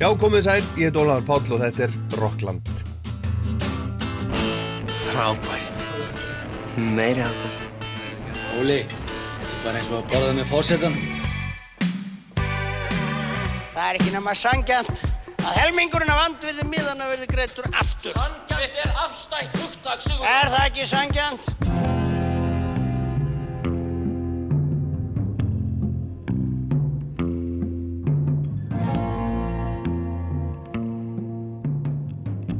Já, komið sæl, ég heit Ólaður Páll og þetta er Rockland. Frábært. Meiri áttar. Óli, þetta er bara eins og að borða með fórsetan. Það er ekki nema sangjant að helmingurinn af andvirði miðana verði greittur aftur. Sangjant er afstætt hugtak, Sigur. Er það ekki sangjant?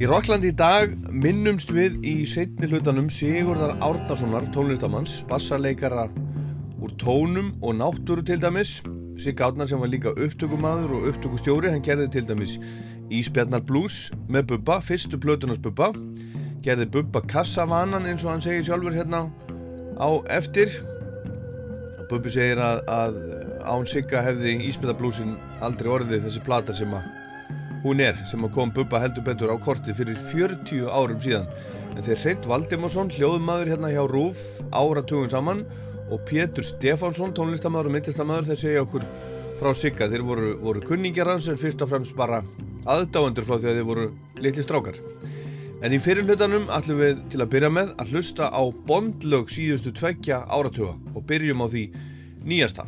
Í Rockland í dag minnumst við í setni hlutanum Sigurðar Árnasonar, tónlistamanns, bassarleikara úr tónum og náttúru til dæmis. Sig Árnar sem var líka upptökumadur og upptökustjóri, hann gerði til dæmis Ísbjarnar Blues með Bubba, fyrstu plötunars Bubba. Gerði Bubba kassavanan eins og hann segir sjálfur hérna á eftir. Bubbi segir að, að án Sigga hefði Ísbjarnar Bluesin aldrei orðið þessi plata sem að hún er sem að kom Bubba heldur betur á korti fyrir 40 árum síðan. En þeir Hreitt Valdimarsson, hljóðumadur hérna hjá Rúf áratugum saman og Pétur Stefánsson, tónlistamæður og myndlistamæður þeir segja okkur frá Sigga. Þeir voru, voru kunningjar hans en fyrst og fremst bara aðdáendur frá því að þeir voru litli strákar. En í fyrirlutanum ætlum við til að byrja með að hlusta á bondlög síðustu tveggja áratuga og byrjum á því nýjasta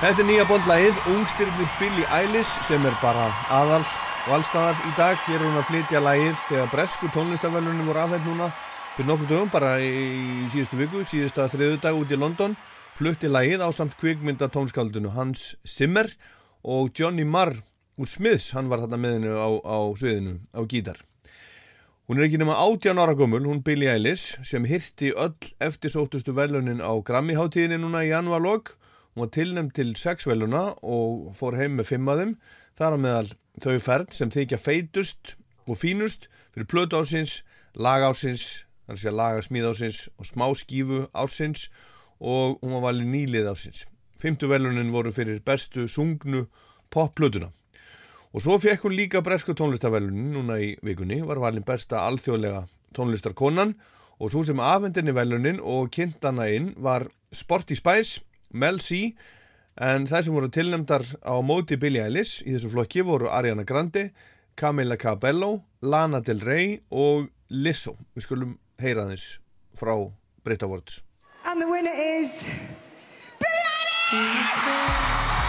Þetta er nýja bondlægið, ungstyrni Billie Eilish sem er bara aðal og allstaðar í dag. Hér er hún að flytja lægið þegar bresku tónlistafælunum voru afhætt núna fyrir nokkur dögum, bara í síðustu viku, síðustu að þriðu dag út í London. Flutti lægið á samt kvikmynda tónskaldinu Hans Zimmer og Johnny Marr úr Smiths, hann var þarna með hennu á, á sviðinu, á gítar. Hún er ekki nema 18 ára gömul, hún Billie Eilish, sem hirti öll eftirsóttustu velunin á Grammy-háttíðinni núna í janúarlokk Hún var tilnæmt til sex veluna og fór heim með fimm af þeim. Það er að meðal þau færð sem þykja feitust og fínust fyrir plötu ásins, lag ásins, þannig að laga smíð ásins og smá skífu ásins og hún var valið nýlið ásins. Fymtu velunin voru fyrir bestu sungnu popplötuna. Og svo fekk hún líka bresku tónlistavelunin núna í vikunni, var valin besta alþjóðlega tónlistarkonan og svo sem afhendinni velunin og kynntana inn var Sporty Spice Mel C en þær sem voru tilnæmdar á móti Billie Eilish í þessu flokki voru Ariana Grande, Camila Cabello, Lana Del Rey og Lizzo. Við skulum heyra þess frá Brit Awards. And the winner is Billie Eilish!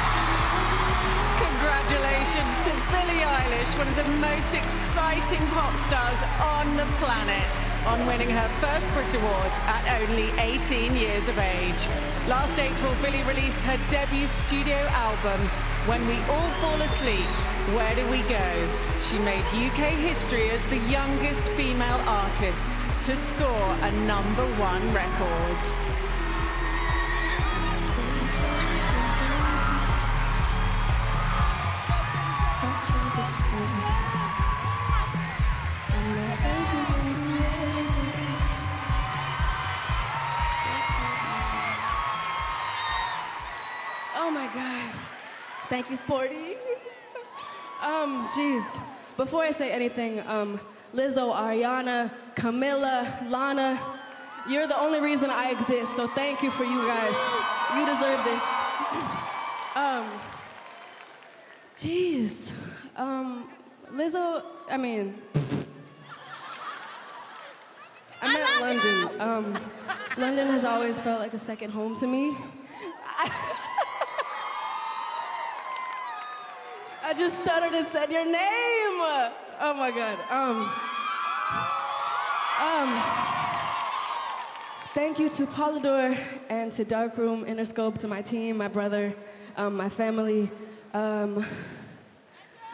One of the most exciting pop stars on the planet, on winning her first Brit Award at only 18 years of age. Last April, Billie released her debut studio album, When We All Fall Asleep, Where Do We Go? She made UK history as the youngest female artist to score a number one record. You, Sporty. um, jeez. Before I say anything, um, Lizzo, Ariana, Camilla, Lana, you're the only reason I exist, so thank you for you guys. You deserve this. Um, jeez. Um, Lizzo, I mean, I'm met London. Um, London has always felt like a second home to me. I just stuttered and said your name. Oh my God. Um, um, thank you to Polydor and to Darkroom Interscope, to my team, my brother, um, my family. Um,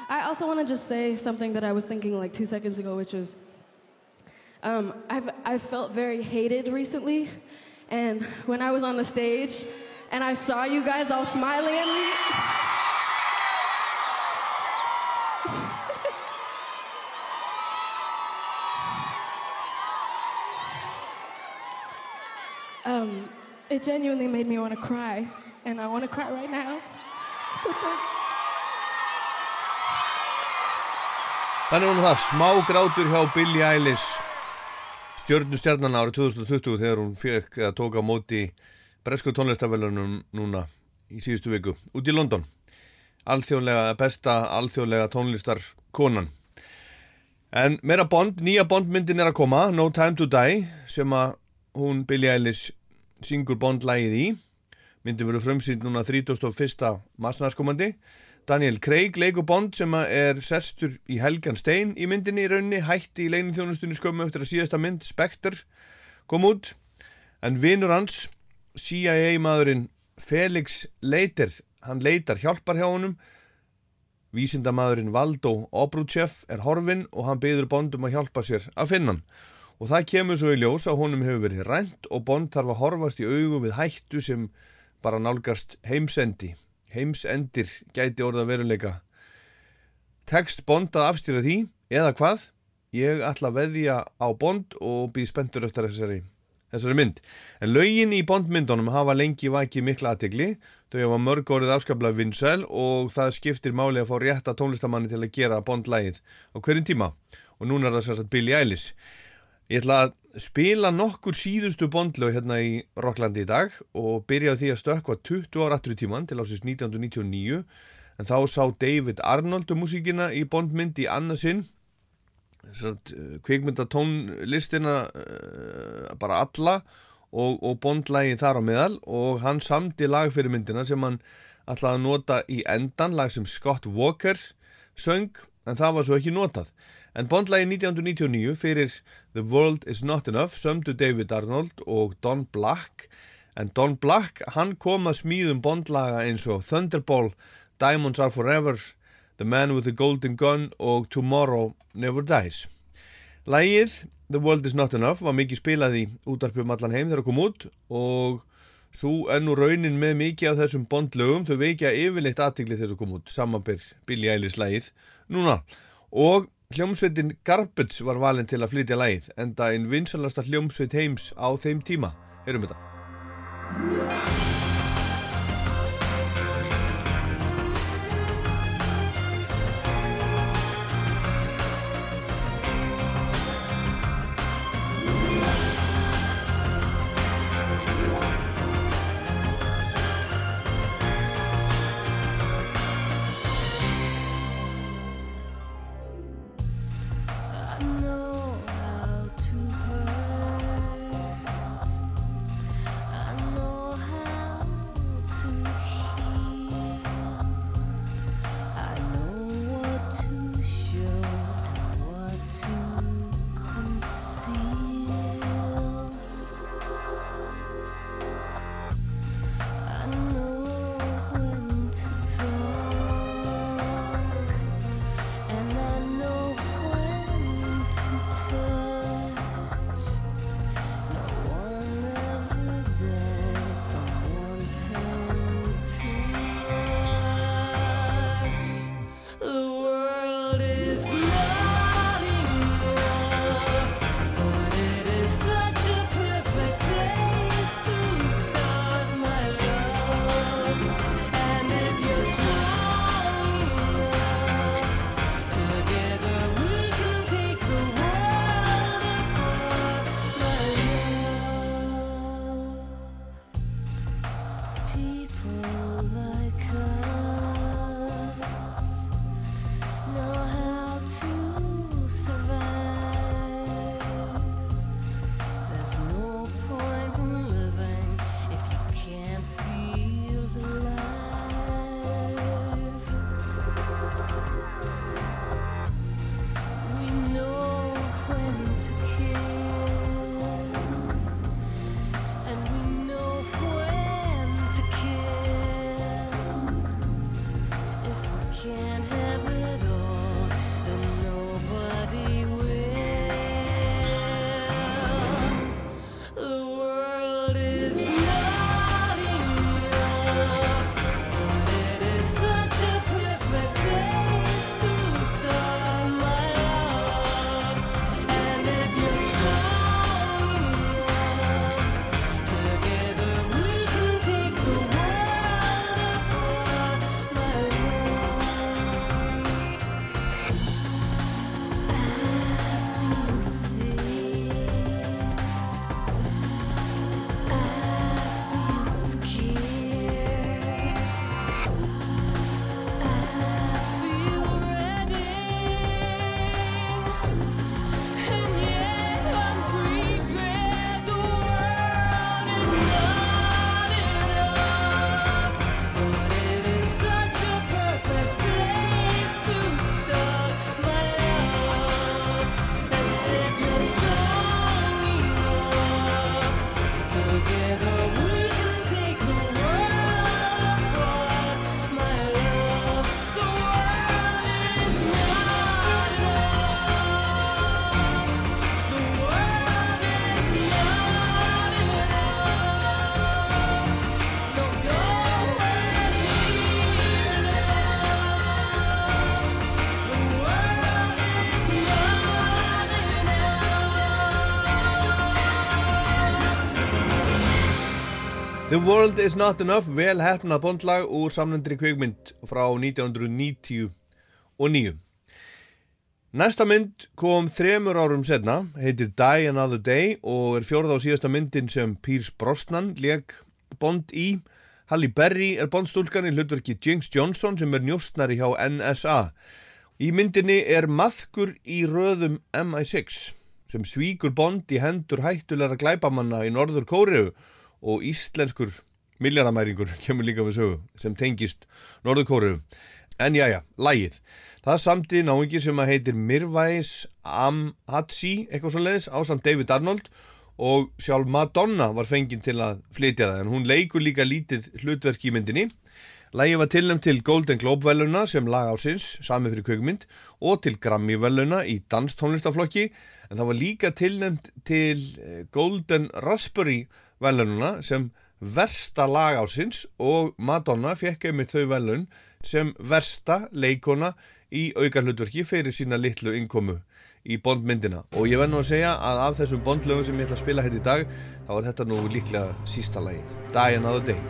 I also want to just say something that I was thinking like two seconds ago, which was um, I've, I've felt very hated recently. And when I was on the stage and I saw you guys all smiling at me, it genuinely made me want to cry. And I want to cry right now. So Þannig var það smá grátur hjá Billie Eilish stjörnustjarnan árið 2020 þegar hún fekk að tóka móti bresku tónlistafellunum núna í síðustu viku út í London alþjóðlega, besta alþjóðlega tónlistarkonan en meira Bond, nýja Bondmyndin er að koma No Time to Die sem að hún Billie Eilish syngur Bond-lægið í. Myndin verður frumsýnd núna 31. massnarskomandi Daniel Craig leikur Bond sem er sestur í Helgan Stein í myndinni í raunni hætti í leinithjónustunni skömmu eftir að síðasta mynd Spectre kom út. En vinnur hans CIA maðurinn Felix Leiter hann leitar hjálpar hjá honum. Vísindamaðurinn Valdo Obruchev er horfinn og hann byður Bond um að hjálpa sér að finna hann og það kemur svo í ljós að honum hefur verið rænt og Bond þarf að horfast í augu við hættu sem bara nálgast heimsendi. Heimsendir gæti orða veruleika. Tekst Bond að afstýra því eða hvað? Ég ætla að veðja á Bond og býð spendur eftir þessari, þessari mynd. En lögin í Bond-myndunum hafa lengi vakið mikla aðtegli þau hafa mörg orðið afskaplega vinsæl og það skiptir máli að fá rétta tónlistamanni til að gera Bond-lægið á hverjum tíma. Og núna er það sérstaklega Billie Eilish Ég ætla að spila nokkur síðustu bondlög hérna í Rocklandi í dag og byrja á því að stökka 20 ára aftur í tíman til ásins 1999 en þá sá David Arnold um músíkina í bondmynd í annarsinn kvikmynda tónlistina uh, bara alla og, og Bond-lægin þar á meðal. Og hann samdi lag fyrir myndina sem hann ætlaði að nota í endan, lag sem Scott Walker söng, en það var svo ekki notað. En Bond-lægin 1999 fyrir The World Is Not Enough sömdu David Arnold og Don Black, en Don Black hann kom að smíðum Bond-laga eins og Thunderball, Diamonds Are Forever, The Man with the Golden Gun og Tomorrow Never Dies. Lægið The World Is Not Enough var mikið spilað í útarpum allan heim þegar það kom út og svo ennú raunin með mikið af þessum bondlögum þau veikja yfirleitt aðtikli þegar það kom út samanbyr Billie Eilish lægið núna. Og hljómsveitin Garbage var valin til að flytja lægið en það einn vinsalasta hljómsveit heims á þeim tíma. Erum þetta. The World Is Not Enough, vel hefna bondlag úr samlendri kveikmynd frá 1999. Næsta mynd kom þremur árum setna, heitir Die Another Day og er fjórða og síðasta myndin sem Pírs Brosnan leik bond í. Halli Berry er bondstúlkan í hlutverki James Johnson sem er njóstnari hjá NSA. Í myndinni er maðkur í röðum MI6 sem svíkur bond í hendur hættulegra glæbamanna í Norður Kóriðu og íslenskur milljarnamæringur kemur líka við sögu sem tengist Norðurkóru en já já, lægið það samti náingi sem að heitir Mirvæs Amhatsi eitthvað svo leiðis á samt David Arnold og sjálf Madonna var fenginn til að flytja það en hún leikur líka lítið hlutverk í myndinni. Lægið var tilnæmt til Golden Globe veluna sem lag ásins, sami fyrir kveikmynd og til Grammy veluna í danstónlistaflokki en það var líka tilnæmt til eh, Golden Raspberry veluna velununa sem versta lag ásins og Madonna fekk einmitt þau velun sem versta leikona í aukarlutverki fyrir sína litlu innkomu í bondmyndina. Og ég verð nú að segja að af þessum bondlögum sem ég ætla að spila hér í dag þá er þetta nú líklega sísta lagið. Dying of the Day.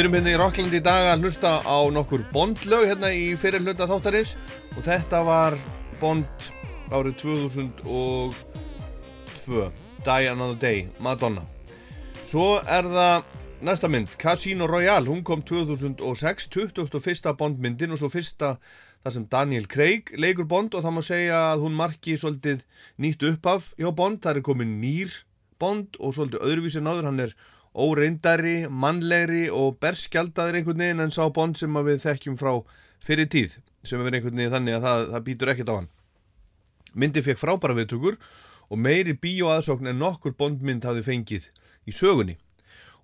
Við erum hérna í Rokkland í dag að hlusta á nokkur bondlög hérna í fyrir hluta þáttarins. Og þetta var bond árið 2002 Die Another Day, Madonna. Svo er það næsta mynd, Casino Royale, hún kom 2006 21. bondmyndin og svo fyrsta þar sem Daniel Craig leikur Bond. Og það má segja að hún marki svolítið nýtt uppaf hjá Bond, það er komin nýr Bond og svolítið öðruvísin áður, hann er óreindari, mannlegri og berskjaldaður einhvern veginn en sá Bond sem við þekkjum frá fyrir tíð sem er einhvern veginn þannig að það, það býtur ekkert á hann. Myndi fekk frábæra viðtökur og meiri bíóaðsókn en nokkur Bondmynd hafði fengið í sögunni.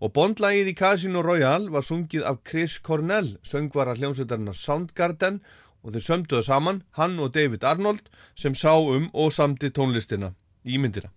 Og Bondlagið í Casino Royale var sungið af Chris Cornell, söngvara hljómsveitarnar Soundgarden og þeir sömduðu saman, hann og David Arnold, sem sá um og samti tónlistina í myndina.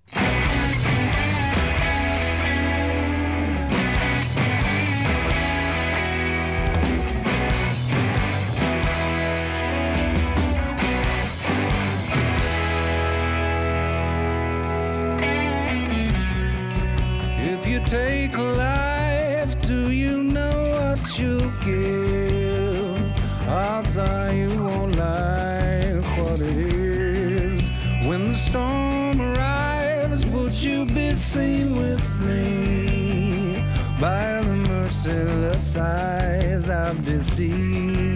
countless eyes of deceit.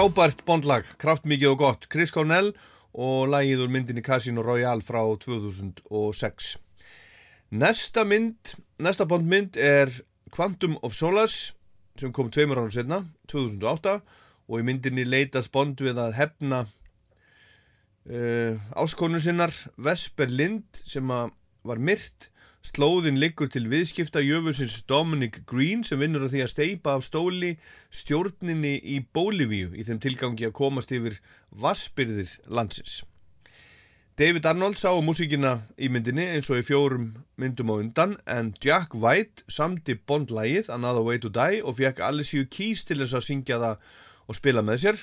Frábært Bondlag, kraftmikið og gott, Chris Cornell og lagið úr myndinni Casino Royale frá 2006. Næsta mynd, næsta Bondmynd er Quantum of Solace sem kom tveimur ánum setna, 2008 og í myndinni leitast Bond við að hefna uh, áskonu sinnar Vesper Lind sem var myrt slóðin liggur til viðskipta jöfusins Dominic Green sem vinnur á því að steipa af stóli stjórninni í Bólivíu í þeim tilgangi að komast yfir vassbyrðir landsins. David Arnold sá músíkina í myndinni eins og í fjórum myndum á undan en Jack White samdi Bond-lægið Another Way to Die og fekk Alicia Keys til þess að syngja það og spila með sér.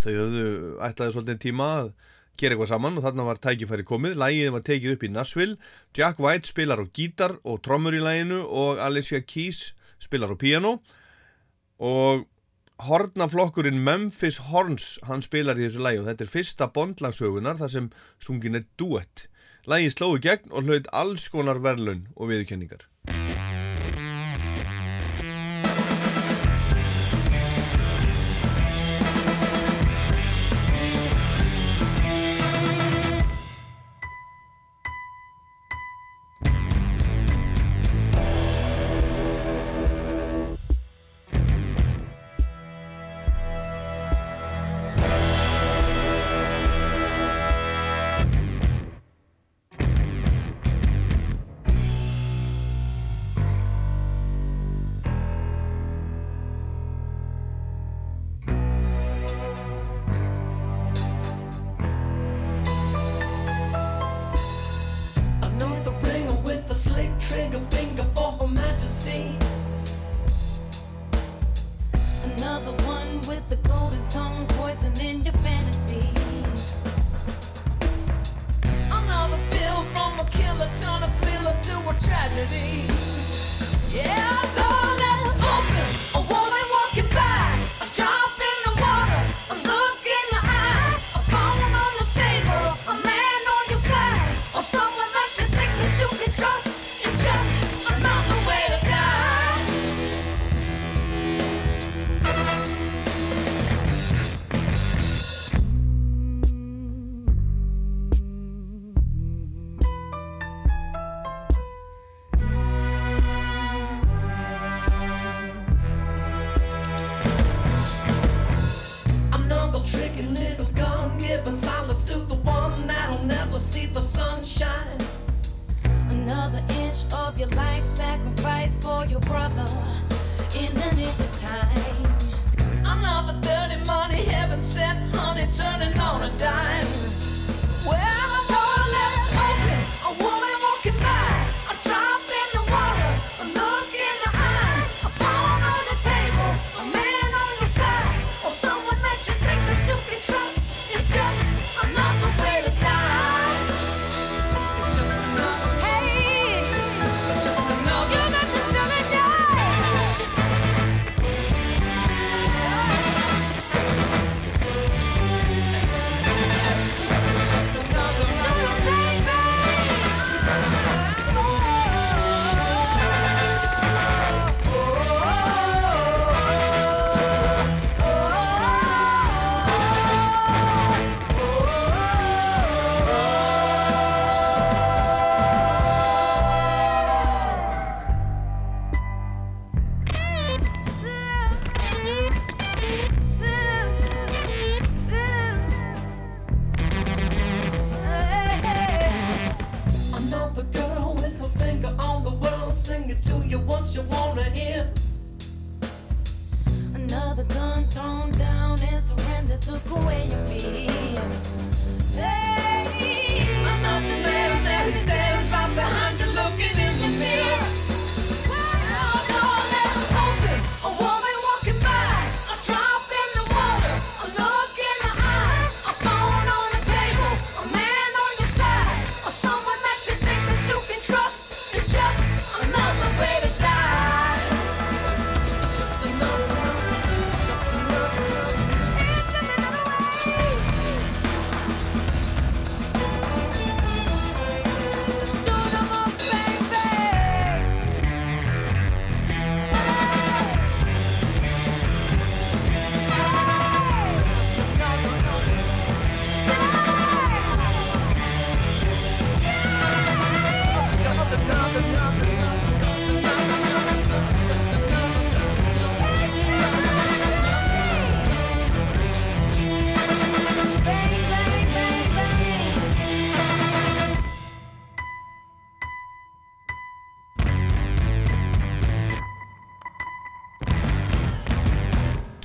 Þau höfðu ætlaði svolítið tíma að gera eitthvað saman og þarna var tækifæri komið. Lægið var tekið upp í Nashville. Jack White spilar á gítar og trommur í læginu og Alicia Keys spilar á piano og hornaflokkurinn Memphis Horns hann spilar í þessu lægi og þetta er fyrsta bondlagsögunar þar sem sungin er duett lægi slói gegn og hlaut alls konar verðlun og viðkenningar to be.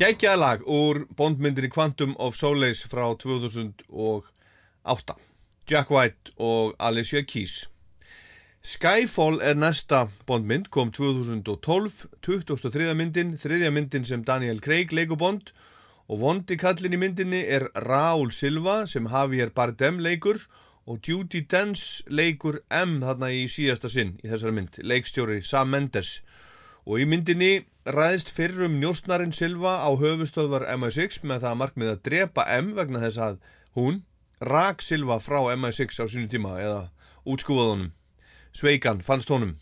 Gekkjaða lag úr bondmyndinni Quantum of Solace frá 2008 Jack White og Alicia Keys Skyfall er næsta bondmynd, kom 2012 23. myndin, þriðja myndin sem Daniel Craig leikur bond og vondi kallin í myndinni er Raúl Silva sem Javier Bardem leikur og Judi Dench leikur M þarna í síðasta sinn í þessari mynd, leikstjóri Sam Mendes og í myndinni ræðist fyrrum njóstnarinn Silva á höfustöðvar MI6 með það að markmið að drepa M vegna þess að hún rak Silva frá MI6 á sínu tíma eða útskúfað honum. Sveikan fannst honum.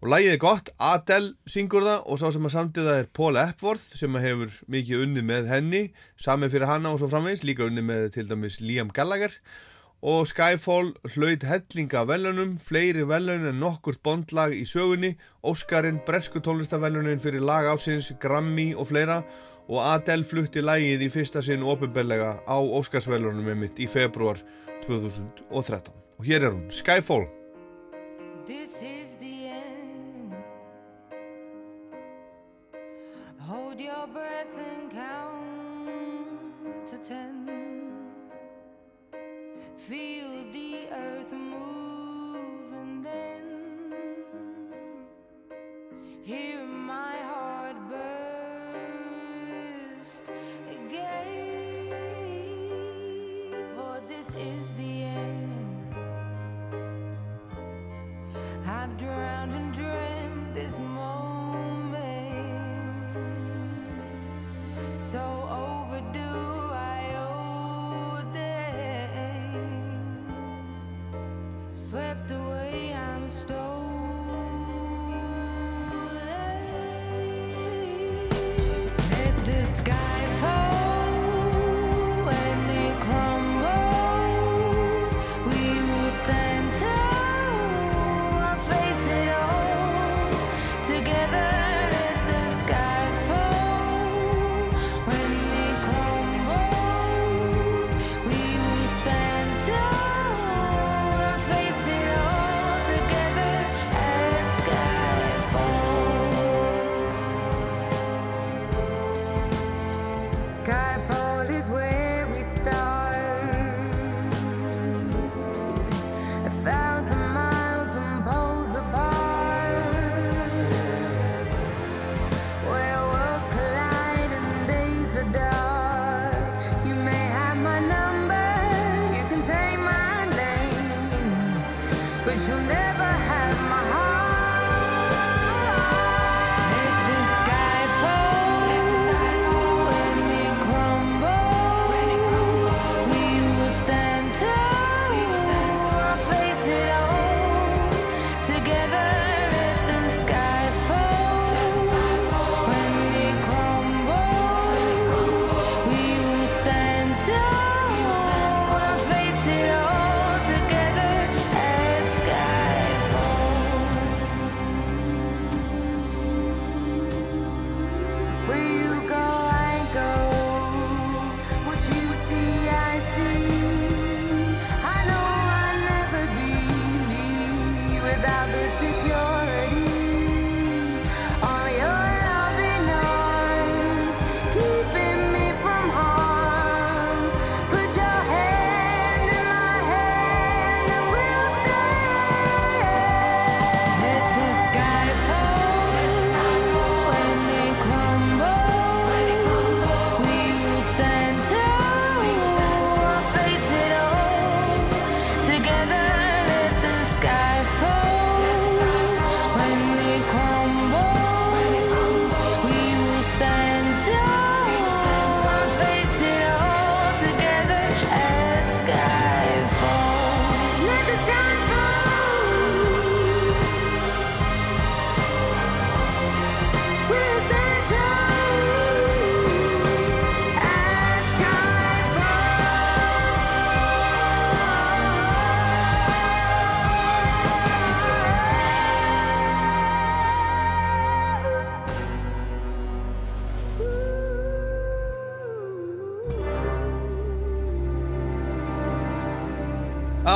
Og lægið er gott, Adele syngur það og sá sem að samtið það er Paul Epworth sem hefur mikið unni með henni saman fyrir hanna og svo framvegis líka unni með til dæmis Liam Gallagher og Skyfall hlaut hellinga velunum, fleiri velun en nokkurt bondlag í sögunni Óskarinn, bresku tónlistavelunin fyrir lag ásins, Grammy og fleira og Adele flutti lægið í fyrsta sinn ofinbellega á Óskarsvelunum mitt í februar 2013 og hér er hún, Skyfall This is the end. Hold your breath and count to ten. Feel the earth move and then hear my heart burst again. For this is the end. I've drowned and dreamt this moment. So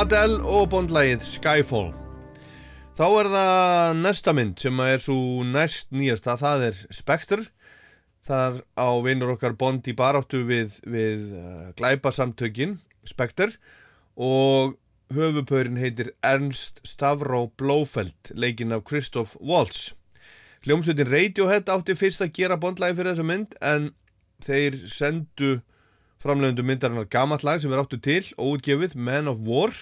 Adele og bondlægið Skyfall. Þá er það næsta mynd sem er svo næst nýjasta, það er Spectre. Þar á vinnur okkar Bond í baráttu við, við uh, glæpasamtökin Spectre og höfupörin heitir Ernst Stavro Blofeld leikinn af Christoph Waltz. Hljómsveitin Radiohead átti fyrst að gera Bond-lagi fyrir þessa mynd en þeir sendu framleiðendu myndarinnar gamalt lag sem er áttu til óutgefið Man of War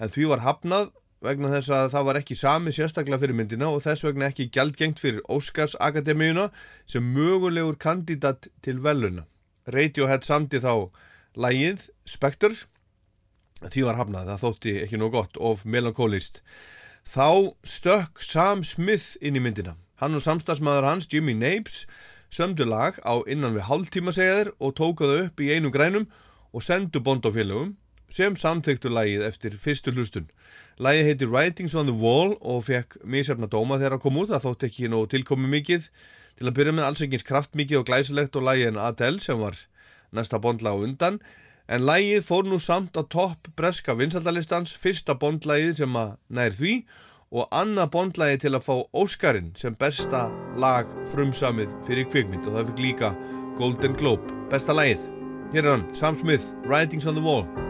en því var hafnað vegna þess að það var ekki sami sérstaklega fyrir myndina og þess vegna ekki gjaldgengt fyrir Óskars Akademíuna sem mögulegur kandidat til veluna. Radiohead samdi þá lagið Spectre því var hafnað, það þótti ekki nóg gott of melankólist. Þá stökk Sam Smith inn í myndina. Hann og samstagsmaður hans, Jimmy Napes, sömdu lag á innan við hálftíma segjaðir og tókaðu upp í einum grænum og sendu Bond á félögum sem samþyktu lagið eftir fyrstu hlustun. Lagið heitir Writings on the Wall og fekk misjafna dóma þegar að koma út, það þótti ekki nóg tilkomi mikið til að byrja með alls engins kraftmikið og glæsilegt og lagið en Adele sem var næsta Bond-lag undan en lagið fór nú samt á topp breska vinsaldalistans, fyrsta Bond-lagið sem að nær því og annað Bond-lagið til að fá Óskarinn sem besta lag frumsamið fyrir kvikmynd og það fikk líka Golden Globe, besta lagið. Hér er hann, Sam Smith, Writings on the Wall.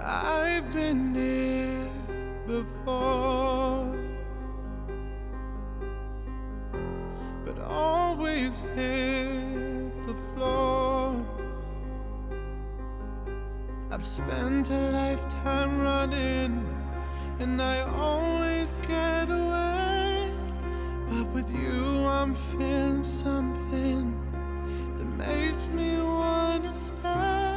I've been here before, but always hit the floor. I've spent a lifetime running, and I always get away. But with you, I'm feeling something that makes me wanna stay.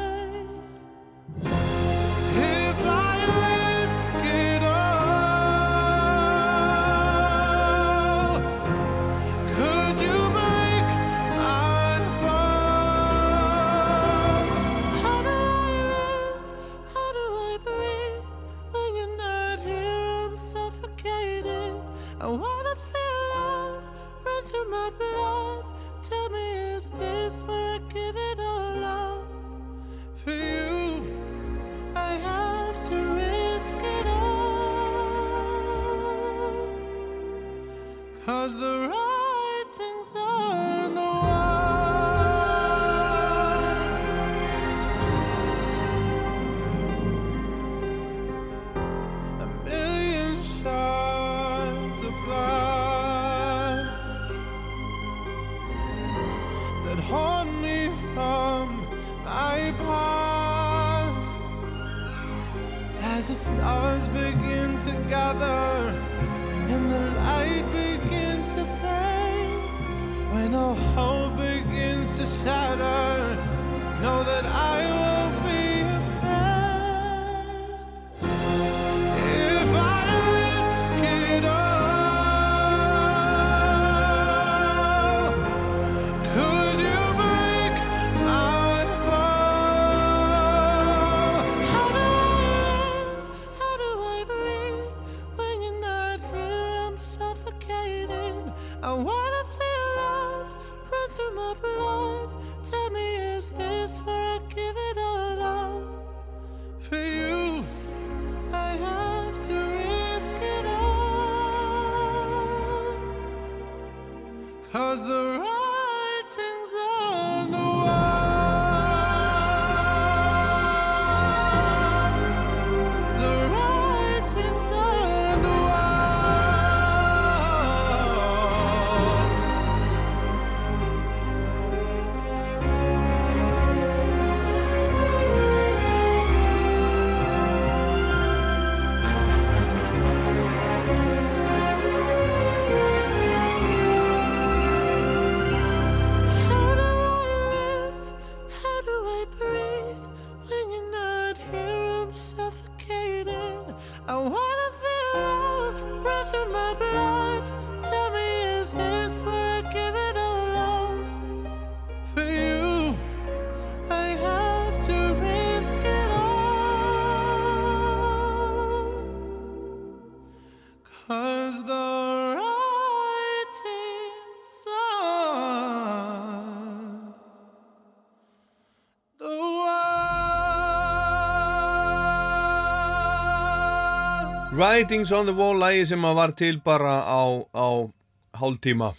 Writings on the Wall lægi sem að var til bara á, á hálftíma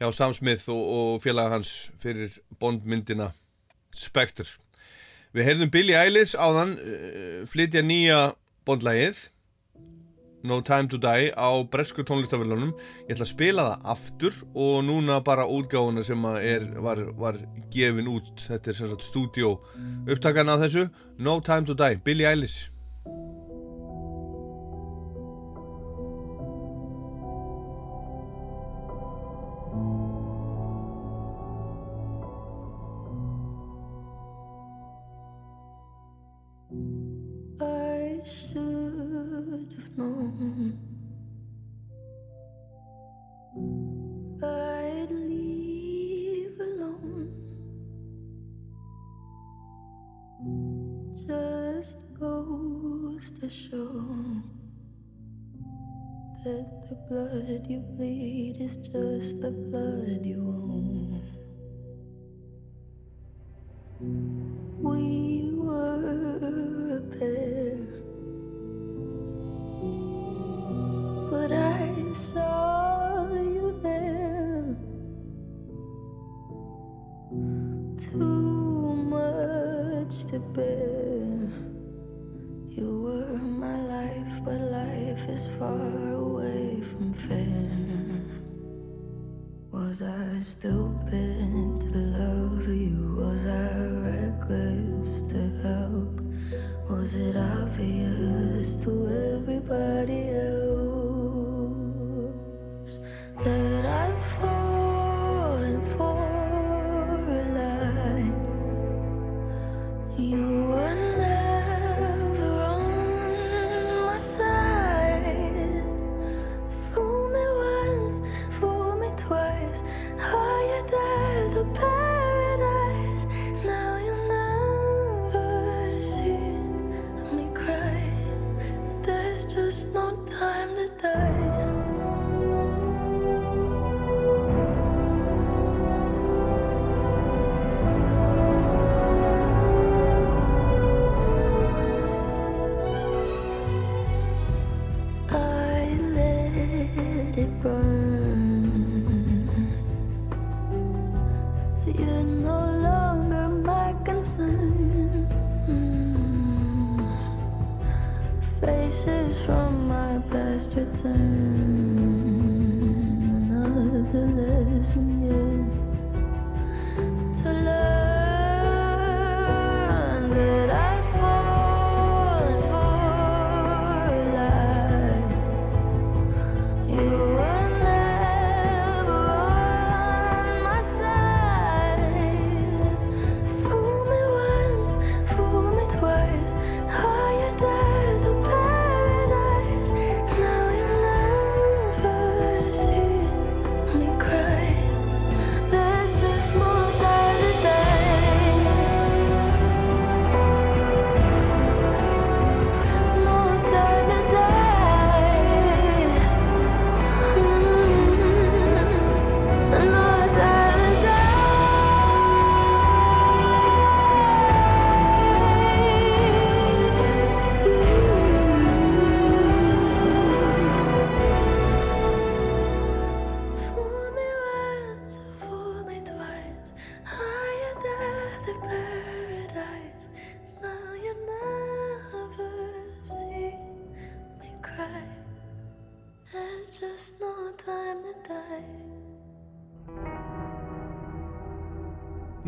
hjá Sam Smith og, og félaga hans fyrir Bondmyndina Spectre. Við heyrðum Billie Eilish áðan uh, flytja nýja Bondlægið No Time to Die á bresku tónlistafélunum ég ætla að spila það aftur og núna bara útgáfuna sem er, var, var gefin út. Þetta er sem sagt stúdíó upptakan af þessu. No Time to Die, Billie Eilish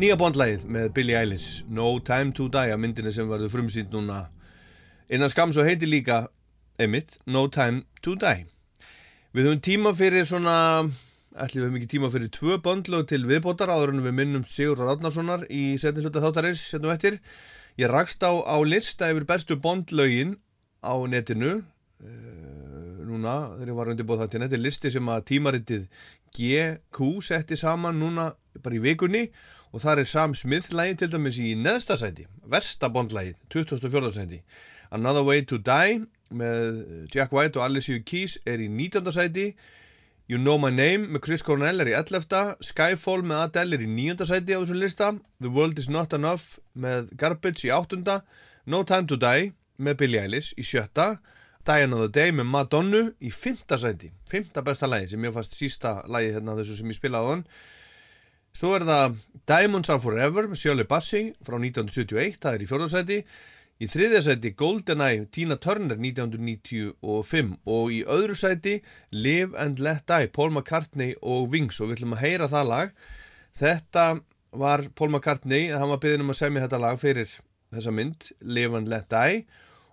Nýja bondlægið með Billie Eilish No Time to Die að myndinni sem verður frumsýnd núna. Innan skams og heiti líka Emmitt, No Time to Die. Við höfum tíma fyrir svona ætli við höfum ekki tíma fyrir tvö bondlög til viðbótar áður en við minnum Sigur Ráðnarssonar í setni hluta þáttarins hérna á eftir. Ég rakst á, á lista yfir bestu bondlögin á netinu uh, núna þegar ég var undirbúð það til er listi sem að tímaritið GQ setti saman núna bara í vikunni og þar er Sam Smith lægið til dæmis í neðsta sæti versta bondlægið, 24. sæti Another Way to Die með Jack White og Alicia Keys er í 19. sæti You Know My Name með Chris Cornell er í 11. Skyfall með Adele er í 9. sæti á þessum lista The World Is Not Enough með Garbage í 8. No Time to Die með Billie Eilish í 7. Die Another Day með Madonnu í fymta sæti, fymta besta lagi sem ég fannst sísta lagi hérna þessu sem ég spilaði á hann svo er það Diamonds Are Forever með Shirley Bassey frá 1971, það er í fjórðarsæti í þriðja sæti GoldenEye Tina Turner 1995 og í öðru sæti Live and Let Die Paul McCartney og Wings. Og við ætlum að heyra það lag. Þetta var Paul McCartney hann var byggðin um að semja þetta lag fyrir þessa mynd Live and Let Die.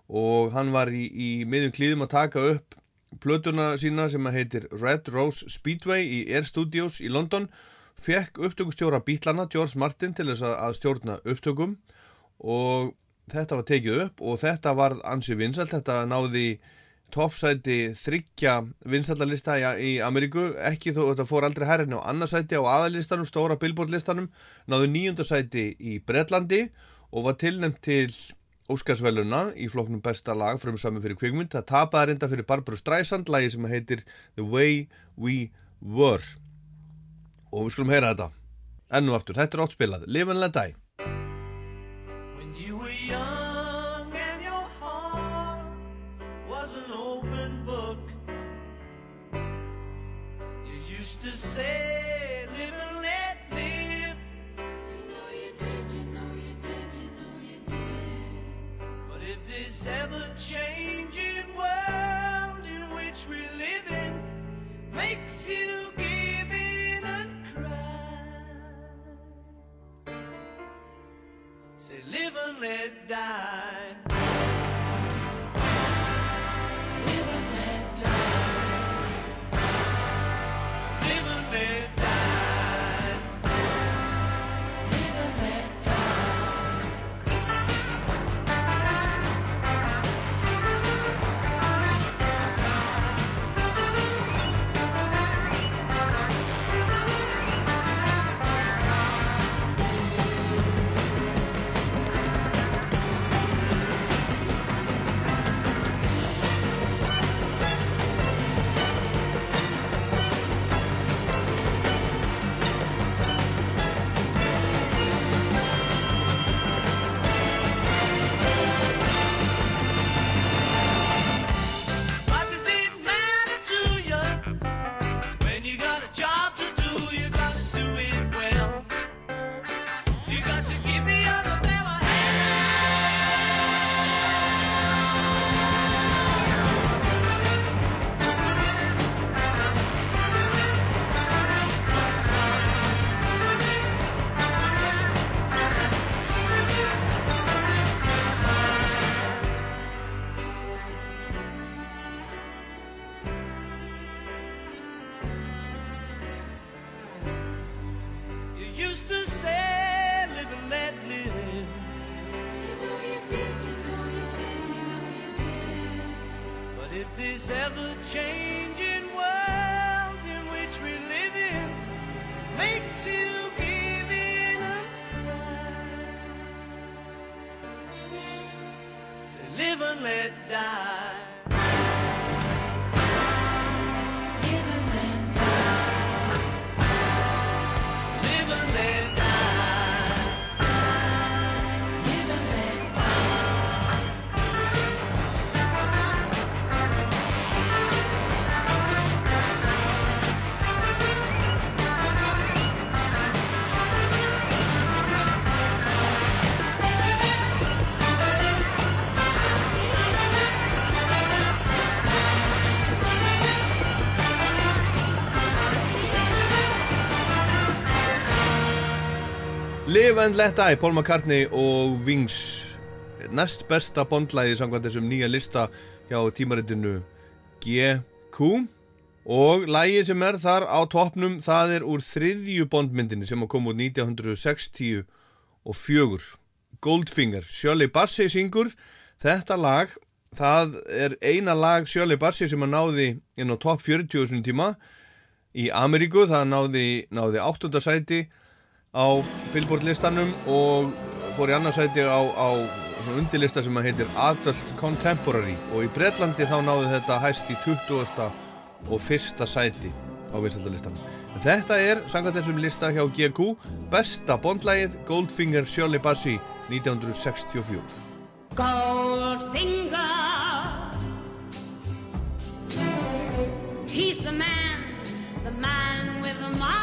Og hann var í, í miðjum klíðum að taka upp plötuna sína sem heitir Red Rose Speedway í Air Studios í London fekk upptökustjóra bítlana George Martin til þess að- stjórna upptökum og þetta var tekið upp og þetta var ansi vinsalt, þetta náði toppsæti þryggja vinsaldalista í, Ameríku, ekki þó þetta fór aldrei herrin á annarsæti á aðalistanum, stóra billboardlistanum, náðu níundasæti í Bretlandi og var tilnæmt til Óskarsveluna í flokknum besta lag frum saman fyrir kvikmynd, það tapaði reynda fyrir Barbara Streisand, lagi sem heitir The Way We Were og við skulum heyra þetta enn aftur, þetta er átt spilað, Live Let Die When you were young and your heart was an open book, you used to say, live and let live. You know you did, you know you did, you know you did. But if this ever changing world in which we live in makes you say live and let die. Live and Let Die, Paul McCartney og Wings. Næst besta bondlæði samkvæmt þessum nýja lista hjá tímaritinu GQ og lægi sem er þar á toppnum það er úr þriðju bondmyndinni sem kom út 1960 og fjögur. Goldfinger, Shirley Bassey syngur þetta lag. Það er eina lag Shirley Bassey sem að náði inn á topp 40 þessum tíma í Ameríku. Það náði, náði 8. sæti á Billboard listanum og fór í annarsæti á, á undirlista sem heitir Adult Contemporary og í Bretlandi þá náði þetta hæst í 20. og fyrsta sæti á vinsaldalistanum. En þetta er, samkvæmt þessum lista hjá GQ, besta bondlægið Goldfinger Shirley Bassey 1964. Goldfinger, the man, the man with the Midas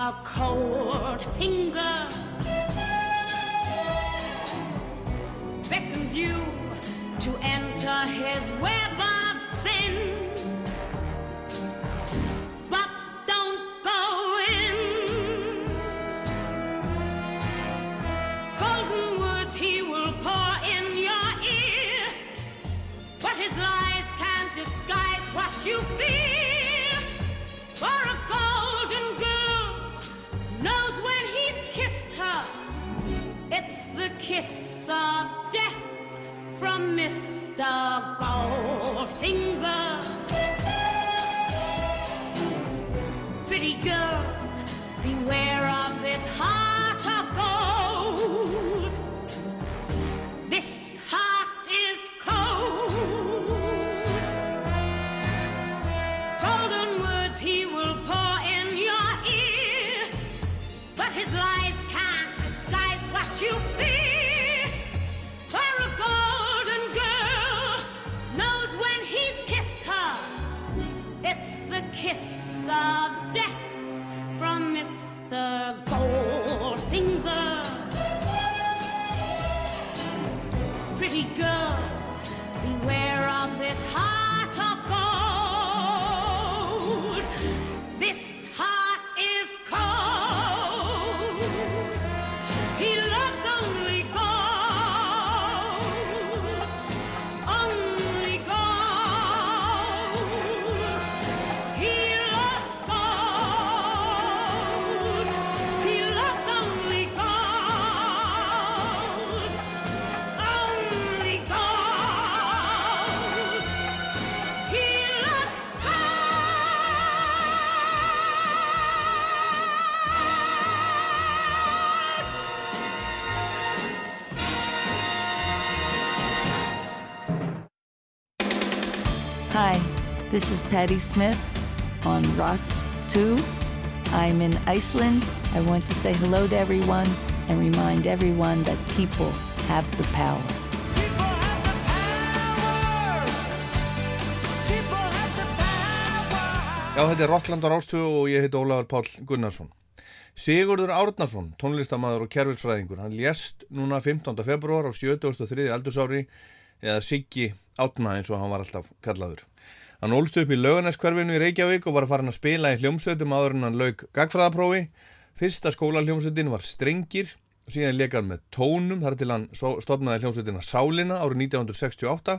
a cold finger beckons you to enter his web this is Patty Smith on Ross 2. I'm in Iceland. I want to say hello to everyone and remind everyone that people have the power. Já, þetta er Rockland á Rástöðu og ég heiti Ólafur Páll Gunnarsson. Sigurður Árnason, tónlistamæður og kerfisfræðingur, hann lést núna 15. februar á 73. aldursári eða Siggi Átna eins og hann var alltaf kallaður. Hann ólst upp í lauganeskverfinu í Reykjavík og var farin að spila í hljómsveitum áður en hann lauk gagfræðaprófi. Fyrsta skólahljómsveitin var Strengir, síðan leika hann með tónum þar til hann stofnaði hljómsveitina Sálina árið 1968.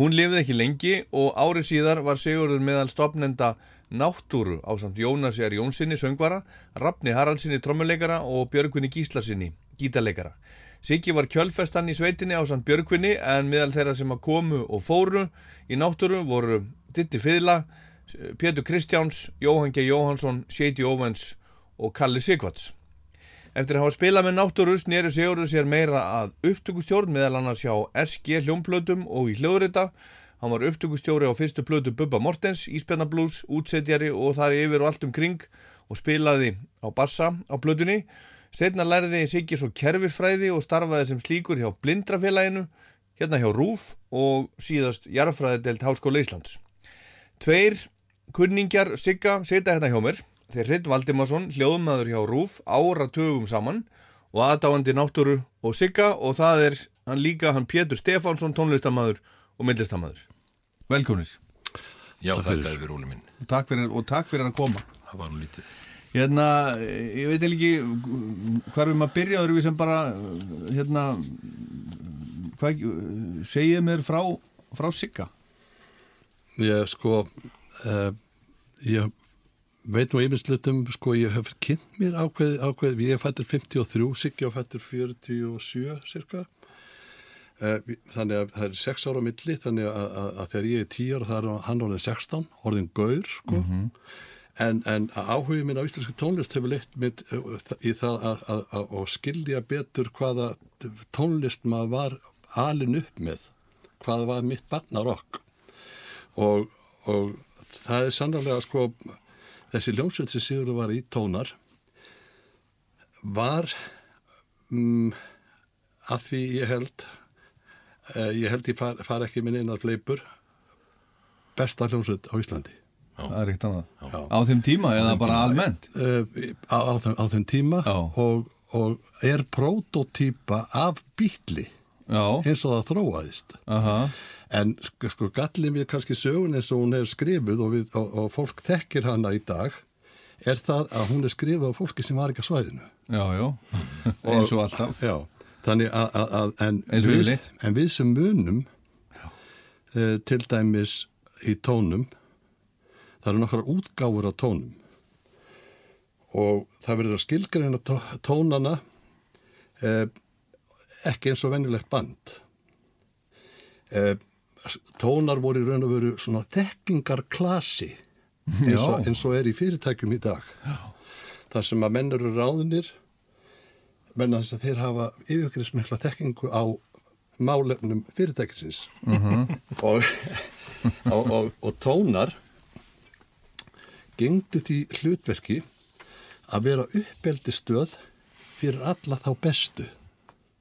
Hún lifði ekki lengi og árið síðar var Sigurður meðal stopnenda Náttúru á samt Jónasi R. Jónssoni söngvara, Rafni Haraldsinni trommuleikara og Björgvinni Gíslasinni gítarleikara. Siggi var kjölfestan í sveitinni á samt Björgvinni en meðal þeirra sem að komu og fóru í Náttúru voru Ditti Fiðla, Pétur Kristjáns, Jóhann G. Jóhansson, Shady Owens og Kalli Sigvats. Eftir að hafa spilað með náttúru snýru Sigurður sér meira að upptökustjórn meðal annars hjá SG hljómplötum og í hljóðrita. Hann var upptökustjóri á fyrstu plötu Bubba Mortens, Íspennablús, útsetjari og þar yfir og allt um kring og spilaði á bassa á plötunni. Setna lærði Siggi svo kerfisfræði og starfaði sem slíkur hjá Blindrafélaginu, hérna hjá RÚF og síðast Jarfræðidelt Háskóla Íslands. Tveir kunningjar Sigga sita hérna hjá mér. Þeir Hritt Valdimarsson, hljóðmaður hjá RÚF, áratugum saman og aðdáandi náttúru og Sigga og það er hann líka hann Pétur Stefánsson, tónlistamæður og myndlistamæður. Velkomnir. Já, Takk fyrir. yfir Óli minn. Og takk fyrir, og takk fyrir að koma. Það var nú lítið. Hérna, ég veit ekki hvað er um að byrja öðru við sem bara, hérna, hvað, segið mér frá, frá Sigga. Ég sko, uh, ég veit nú yfirslutum, sko, ég hef kynnt mér ákveð, ákveð, ég fættur 53, Siggi á fættur 47 cirka. Uh, þannig að það er 6 ára milli, þannig að, að, að þegar ég er 10 ára, það er hann orðin 16, orðin gaur, sko. En, en áhugið minn á íslensku tónlist hefur leitt mitt í það að, að, að, að skilja betur hvaða tónlist maður var alin upp með, hvaða var mitt barnarokk. Og, og það er sannlega sko, þessi ljómsveit sem Sigurður var í tónar var um, að því ég held uh, ég held ég far, far ekki minn einar fleipur besta hljómsveit á Íslandi. Það er eitt annað. Á þeim tíma eða bara almennt? Uh, á, á, þeim, á þeim tíma og, og er prototýpa af bítli Já. eins og það þróaðist. Aha. en sko, gallið mér kannski sögun eins og hún er skrifuð og, við, og, og fólk þekkir hana í dag er það að hún er skrifuð af fólki sem var ekki á svæðinu. Já, já, eins og alltaf. Já, þannig að, en, við, en við sem munum uh, til dæmis í tónum það eru nokkra útgáfur af tónum. Og það verður að skilgreina tó, tónana uh, ekki eins og venjulegt band. Uh, tónar voru í raun og veru svona þekkingarklasi eins eins og er í fyrirtækjum í dag. Já. þar sem að menn eru ráðinir menna þess að þeir hafa yfirgriðsmikla þekkingu á málefnum fyrirtækisins. Mhm. og, og, og, og tónar gengdu því hlutverki að vera uppeldi stöð fyrir alla þá bestu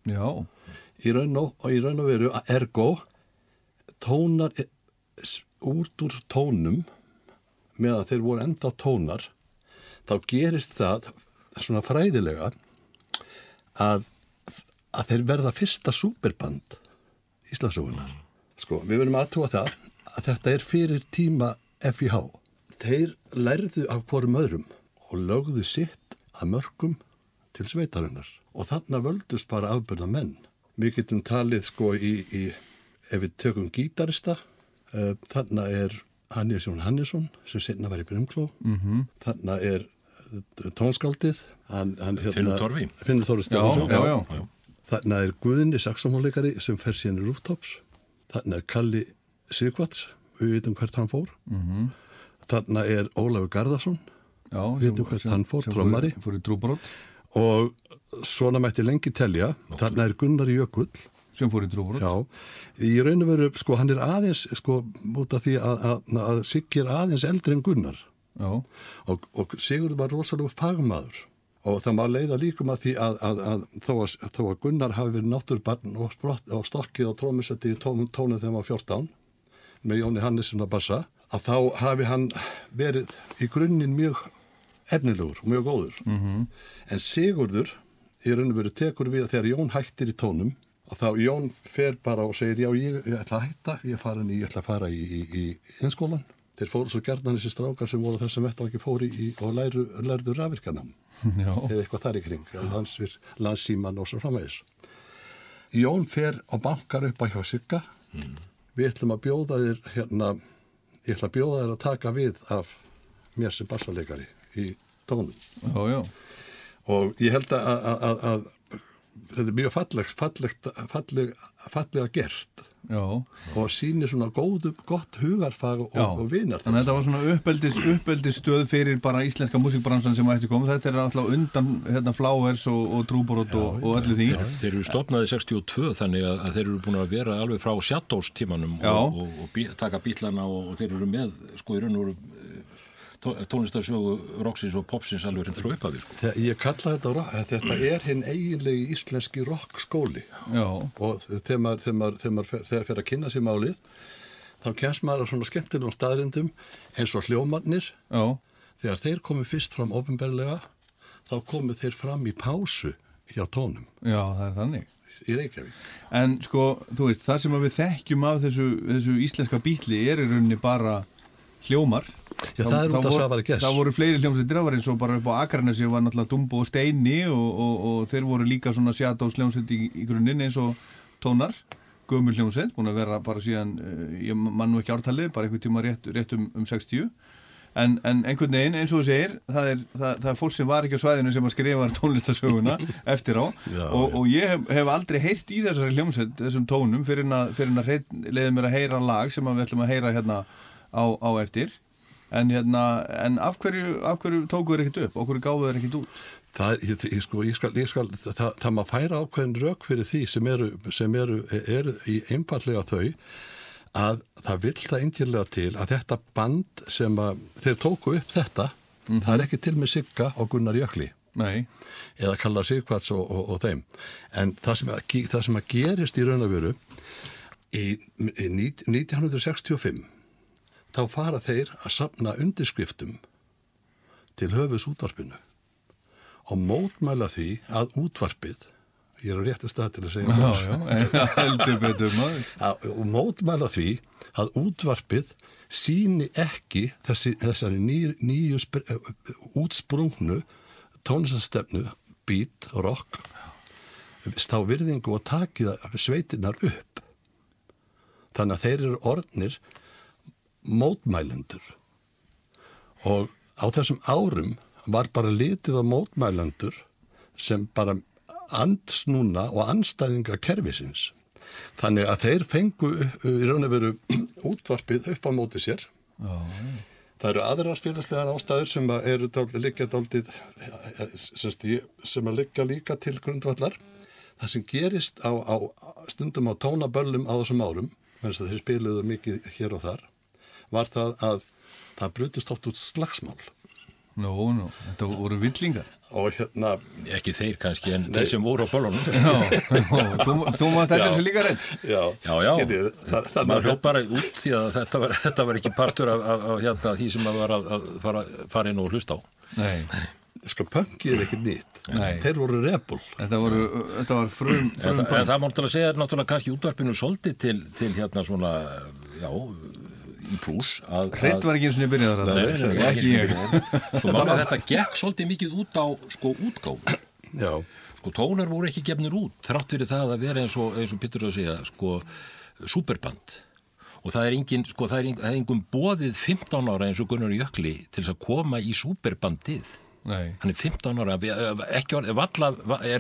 Já. í raun og, og í raun og veru ergo tónar e- út úr tónum með að þeir voru enda tónar þá gerist það svona fræðilega að, að þeir verða fyrsta superband Íslandsögunar sko, við verðum aðtúa það að þetta er fyrir tíma FIH þeir lærðu af hvorum öðrum og lögðu sitt að mörgum til sveitarinnar og þarna völdust bara afbyrða menn við getum talið sko í, í ef við tökum gítarista uh, þarna er Hannes Jón Hannesson sem setna var í Brimkló. Mhm. þarna er uh, tónskáldið. Hann, hann, Finnur Torfi. Finnur Já, Stjánsson já, já. þarna er Guðni saxofónleikari sem fer síðan í Rooftops. Þarna er Kalli Sigvats við vitum hvert hann fór. Mhm. þarna er Ólafur Garðarsson Já, við vitum hvert hann fór, sem trommari. fór í trúbrót og svona mætti lengi telja. Þarna er Gunnar Jökull. Sem fór í trúbrót Já, í raun og veru, sko, hann er aðeins sko, út af því að, að, að Siggi er aðeins eldri en Gunnar. Og, og Sigurður var rosalega fagmaður. Og það má leiða líkum að því að, að, að, þó, þó að Gunnar hafi verið náttúrbarn og, og stokkið á trómusetti í tón, tónu þegar hann var 14 með Jóni Hannesson að bassa að þá hafi hann verið í grunninn mjög efnilegur, mjög góður. Mhm. en Sigurður í raun og veru tekur við þegar Jón hættir í tónum og þá Jón fer bara og segir já ég, ég ætla að hætta, ég, farin ég ætla að fara í, í, í innskólan þeir fóru svo gerðan þessi strákar sem voru þessum vettvangi fóri í, og læru, lærðu rafvirkanam Já. eða eitthvað þar í kring landsvir, landssíman og svo framvegis. Jón fer og bankar upp á hjá Sigga. Við ætlum að bjóða þér hérna, ég ætla að bjóða þér að taka við af mér sem bassaleikari í tónum Já, já. og ég held að, að, að, að þetta er mjög fallegt, fallegt, falleg, fallega gert Já. og sýnir svona góðu, gott hugarfag og, og vinar Þannig að þetta var svona uppeldis, uppeldis stöð fyrir bara íslenska músikbransan sem ætti komið. Þetta er alltaf undan hérna, Flowers og, og Trúborot og, og öllu því. Þeir eru stopnaði 62 þannig að, að þeir eru búin að vera alveg frá Shadows tímanum Já. og, og, og bí, taka bílana og, og þeir eru með sko í raun og veru tó, tónlistarsögu rocksins og popsins alveg reynd frá upphafið sko. Þegar ég kalla þetta rock, að þetta er hinn eiginlegi íslenski rockskóli Já. og þegar maður, þegar fer að kynna sér málið þá kemst maður á svona skemmtilegum staðrindum eins og hljómannir Já. þegar þeir komu fyrst fram ofinberlega þá komu þeir fram í pásu hjá tónum Já, það er þannig. í Reykjavík En sko, þú veist, það sem að við þekkjum af þessu, þessu íslenska bítli er í rauninni bara hljómar. Já, það er út af Svavari Gess. Það voru fleiri hljómsveitir, það var eins og bara upp á Akranesi var náttúrulega Dumbo og Steini og, og, og þeir voru líka svona Shadows hljómsveit í, í grunninn eins og tónar, gömul hljómsveit, búin að vera bara síðan, eh, ég mann nú ekki ártalið, bara einhvern tíma rétt, rétt um, um 60. En, en einhvern veginn, eins og þú segir, það er, það, það er fólk sem var ekki á svæðinu sem að skrifa tónlistasöguna eftir á Já, og, og ég hef, hef aldrei heyrt í þessari hljómsveit, þessum tónum, fyrir að, leiði mér að heyra lag sem að við ætlum að heyra hérna á, á eftir. En, hérna, en af hverju, hverju tóku þeir ekkert upp? Okkur gáðu þeir ekkert út? Það, ég, ég, sko, ég skal, ég skal, það, það maður færa ákveðin rauk fyrir því sem eru, sem eru, eru í einfallega þau að það vill það einhverlega til að þetta band sem að þeir tóku upp þetta, það er ekki til með Sigga og Gunnar Jökli. Nei. eða Kalla Sigvarts og, og, og þeim en það sem, að, það sem að gerist í raun og veru í, í ní- 1965 þá fara þeir að sapna undirskriftum til höfus útvarpinu og mótmæla því að útvarpið ég er á réttu stað til að segja Já, já, og mótmæla því að útvarpið síni ekki þessi, þessari ný, nýju spr, útsprungnu tónlistastefnu beat, rock stá virðingu og taki það sveitinnar upp. Þannig að þeir eru orðnir mótmælendur. Og á þessum árum var bara litið á mótmælendur sem bara andsnúna og anstæðinga kerfisins þannig að þeir fengu upp- í raun og veru útvarpið upp á móti sér. Já, Það eru aðrar félagslegar ástæður sem að eru liggja dálítið, semst, ég- sem að liggja líka til grundvallar. Það sem gerist á, á stundum á tónaböllum á þessum árum, þess að þeir spiluðu mikið hér og þar, var það að það brutist oft út slagsmál. Nú, nú, þetta voru villingar. Og hérna... Ekki þeir kannski, en Nei. þeir sem voru á böllunum. Já, þú, þú mátt þetta þessu líka reynd. Já, já, já. skiljið, það- það- maður hljóð bara út því að þetta var, þetta var ekki partur af, af, af hérna, því sem maður var að, að fara, fara inn og hlusta á. Nei. Sko, punkið er ekki nýtt. Nei. Þeir voru rebul. Þetta, voru, þetta var frum, En, frum það, en það má náttúrulega segja náttúrulega kannski útvarpinu svolítið til, til hérna svona, já, í Hreinn að- var ekki eins og niður byrjaður að það. nei, Ekki ég. Sko, máli að þetta gekk svolítið mikið út á, sko, útgáfu. Já. Sko, tónar voru ekki gefnir út, þrátt fyrir það að vera eins og, eins og Pittur að segja, sko, superband. Og það er engin, sko, það er engin, það er engin bóðið 15 ára eins og Gunnar Jökli til þess að koma í superbandið. Nei. Hann er 15 ára, ekki orðið, valla,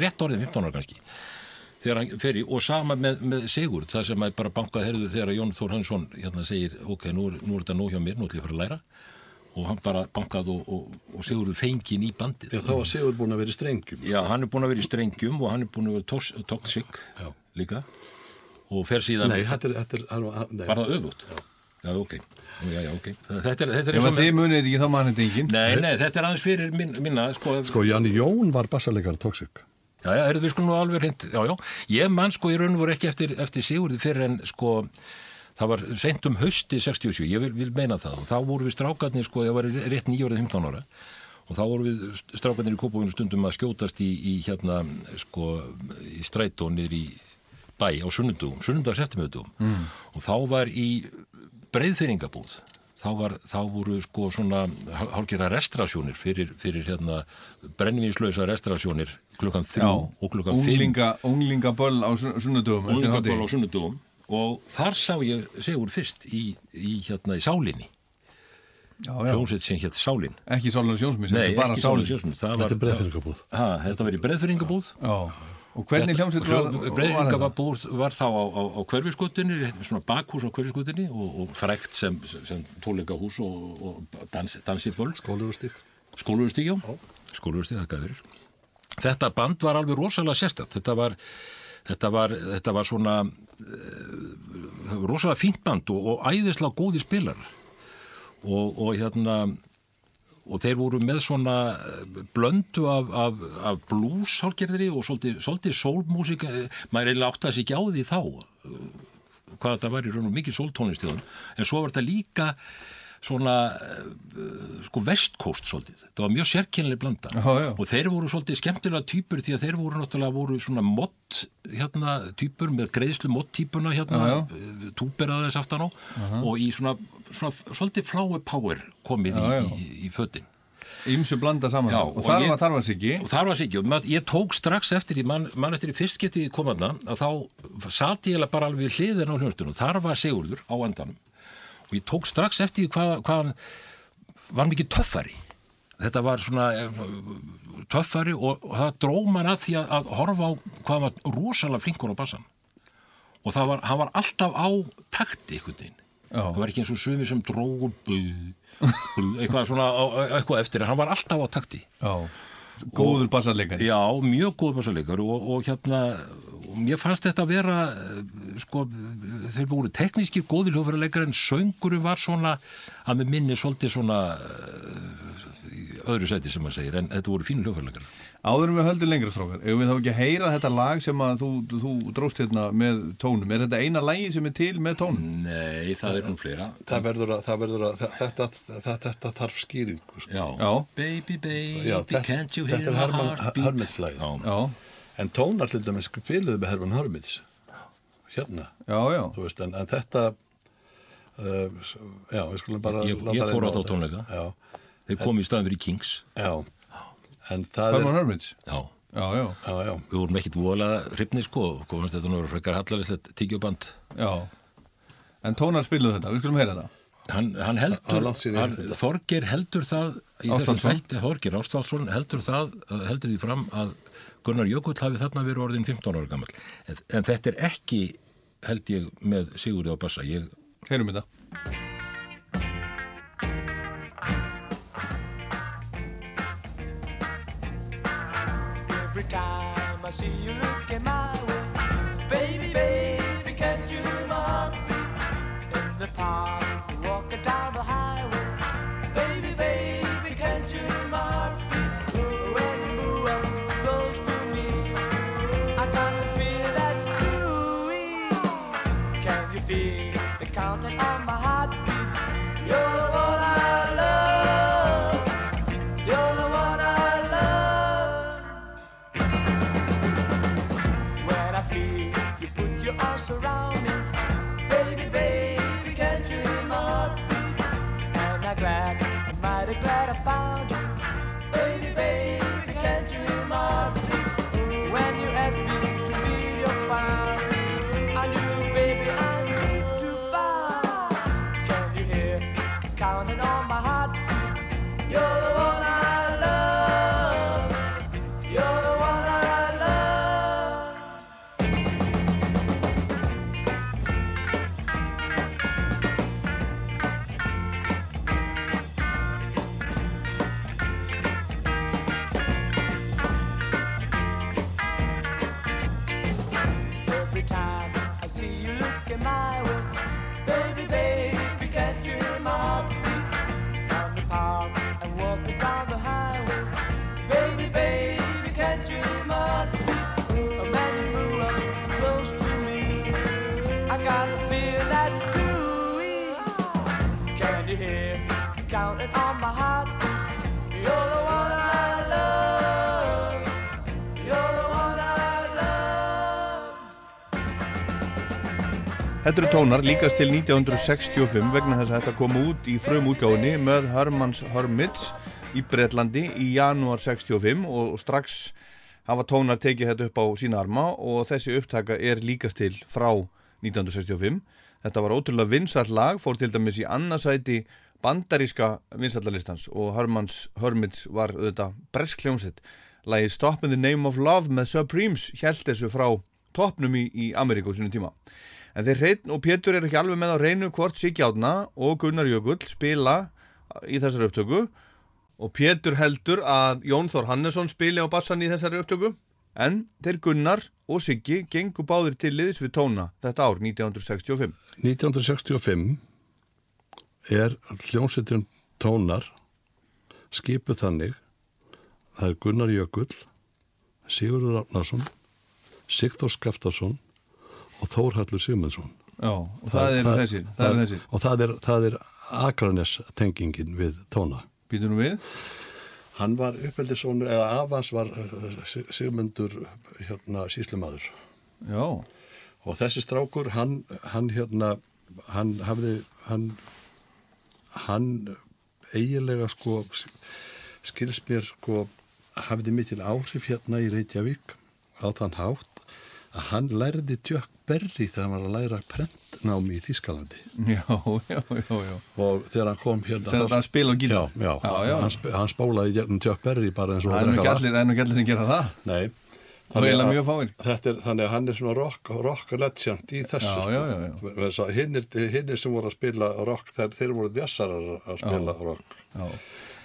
rétt orðið 15 ára kannski. Þegar hann fer í, og sama með, með Sigurd, það sem að bara bankað herðu þegar Jón Þór Hansson hérna segir, ok, nú er, nú er þetta nóg hjá mér, nú ætlum ég að fara að læra. Og hann bara bankað og, og, og Sigurd fengið í bandið. Já, þá var Sigur búin að vera í strengjum. Já, hann er búin að vera í strengjum og hann er búin að vera toxic líka og fer síðan Nei, þetta er... Þetta er hann, nei. Var það öfugt? Já, ok. Já, já, ok. Þetta er, þetta er eins og þið munið ekki þá mann þetta enginn. Nei, nei, þetta er aðeins fyrir min, minna, sko. Sko, Janni Jón var bassalegar toxic. Já, já, erum við sko nú alveg hreint, já, já. Ég mann sko í raun og voru ekki eftir, eftir Sigurði fyrir en sko, það var sent um hausti 67, ég vil, vil meina það og þá voru við strákarnir sko, það var rétt nýjórið 15 ára og þá voru við strákarnir í kópavinu stundum að skjótast í, í hérna, sko, í strætónir í bæ á sunnundugum, sunnundags eftirmjöðugum Mm. og þá var í breiðfyrringabúð þá, var, þá voru sko svona hálfgerða restrasjónir fyrir, fyrir hérna brennvíslösa restrasjónir klukkan þrjú og klukkan fimm. Unglinga, unglingaböll á sun- sunnudögum. eftir hádegi. Unglingaból á sunnudugum og þar sá ég Sigur fyrst í, í hérna í Sálinni. Já, já. hljómsveit sem hétt Sálin. Ekki Sálinni Sjónsmís, þetta er bara Sálin. Þetta er breiðfyrringabúð. ha, Þetta var í breðfyringabúð Já, og hvernig hljómsveit var, var þetta? Breðfyringabúð var þá á, á, á hverfiskutinni svona bakhús á hverfiskutinni og, og frækt sem, sem tónleikahús og, og dans, dansiböll. Skólurstík Skólurstík, já. Skólurstík, þakka fyrir Þetta band var alveg rosalega sérstætt þetta var, þetta var, þetta var svona uh, rosalega fínt band og, og æðislega góði spilar og, og hérna og þeir voru með svona eh, blöndu af, af, af blues hálgerðri og svolítið, svolítið sólmúsík maður eiginlega átti að sig ekki á því þá eh, hvað þetta var í raun og mikið sóltónlistíðun en svo var þetta líka svona uh, sko vestkóst svolítið, þetta var mjög sérkynlega blanda. Já, já. og þeir voru svolítið skemmtilega týpur því að þeir voru náttúrulega voru svona mott hérna týpur með greiðslu mott týpuna hérna túper aðeins aftan á. Aha. og í svona, svona svolítið flower power komið Já, í, í, í fötin. Ímsu blanda saman. Já, og þar var þar var Siggi. og þar var Siggi. Og mað- ég tók strax eftir mann man eftir í fyrst getið komaðna að þá sati ég bara alveg hliðin á hljónstunum, þar var Sigurður á endanum og ég tók strax eftir hvað, hann var mikið töffari. Þetta var svona eh, töffari og, og það dró mann að því að, að horfa á hvað var rosalega flinkur á bassan og það var, var alltaf á takti einhvern veginn. Já. það var ekki eins og sumir sem drógu eitthvað svona eitthvað eftir, hann var alltaf á takti. Já, góður bassarleikari Já, mjög góður bassarleikari og, og hérna, mér fannst þetta að vera sko, þeir voru teknískir góðir hljóðfærarleikari en sönguru var svona að með minni svolítið svona eh, öðru seti sem maður segir, en þetta voru fínu hljóðfærleikar. Áður en við höldum lengra strókar, ef við þá ekki að heyra þetta lag sem að þú, þú dróst hérna með tónum, er þetta eina lagi sem er til með tónum? Nei, það er nú fleira. Það verður að, það verður að þetta, þetta, þetta þarf skýring sko. Já. Já. Baby, baby, Já, þetta, can't you þetta hear er my heartbeat? Hörmitslæð Já. en tónar til dæmis spiluðu með Herman Hörmits hérna Já, já. Þú veist, en, en þetta uh, já, við skulum bara Ég, láta ég fór á þetta. þá tónleika. Já. Þeir komu í staðin fyrir Kings. Já, en það Herman er Hermits? Já. Já, já. Já, já. Við vorum ekkit vola hrifni, sko, komast þetta nú að frekar hallarislegt tíkjuband. Já. En tónar spiluðu þetta, við skulum heyra þetta. Hann, hann Það er heldur, ég hann. Þorger heldur það í þessum þætti, Þorger Ástvaldsson heldur það, heldur því fram að Gunnar Jökull hafi þarna verið orðin 15 ára gammal. En, en þetta er ekki, held ég, með Sigurði á bassa. Ég, Heyrum þetta. Every time I see you look looking my way, baby, baby, can't you my? In the park, Þetta eru tónar líkast til 1965 vegna þess að þetta kom út í frum útgáfinni með Hermans Hermits í Bretlandi í janúar 65 og strax hafa tónar tekið þetta upp á sína arma og þessi upptaka er líkast til frá 1965. Þetta var ótrúlega vinsall lag, fór til dæmis í annarsæti bandaríska vinsallalistans og Hermans Hermits var þetta bresk hljómsett. Lagið Stop in the Name of Love með Supremes held þessu frá toppnum í, í Ameríku á sínum tíma. En þeir Hreinn og Pétur eru ekki alveg með á reynu hvort Siggi Átna og Gunnar Jökull spila í þessari upptöku. Og Pétur heldur að Jón Þór Hannesson spili á bassan í þessari upptöku. En þeir Gunnar og Siggi gengu báðir til liðs við tóna þetta ár 1965. 1965 er hljómsveitin tónar skipuð þannig. Það er Gunnar Jökull Sigurður Rafnarsson Sigþór Skaftarsson og Þórhallur Sigmundsson Já, og það eru þessir, það eru þessir. og það er, það er Akranes tengingin við tóna Býtur nú við? Hann var uppeldisónur eða afans var Sig- Sigmundur hérna síslumadur Já. og þessi strákur hann, hann hérna hann hafði hann, hann eiginlega sko skils mér sko hafði mikil áhrif hérna í Reykjavík á þann hátt að hann lærði tjökk berri þegar hann var að læra prentnámi í Þískalandi Já, já, já, já. og þegar hann kom hérna Þegar hann spila á gítar. já, já, Já, já. Hann, sp hann spólaði gegnum tjökk berri bara eins og Það er nú allir, það er nú allir sem gera það. Nei Og eiginlega mjög er, þannig að hann er svona rock, rock legend í þessu Já, já, já, já. já. Hinnir, hinnir sem voru að spila rock, þeir, þeir voru jazzarar að spila Já. rock Já.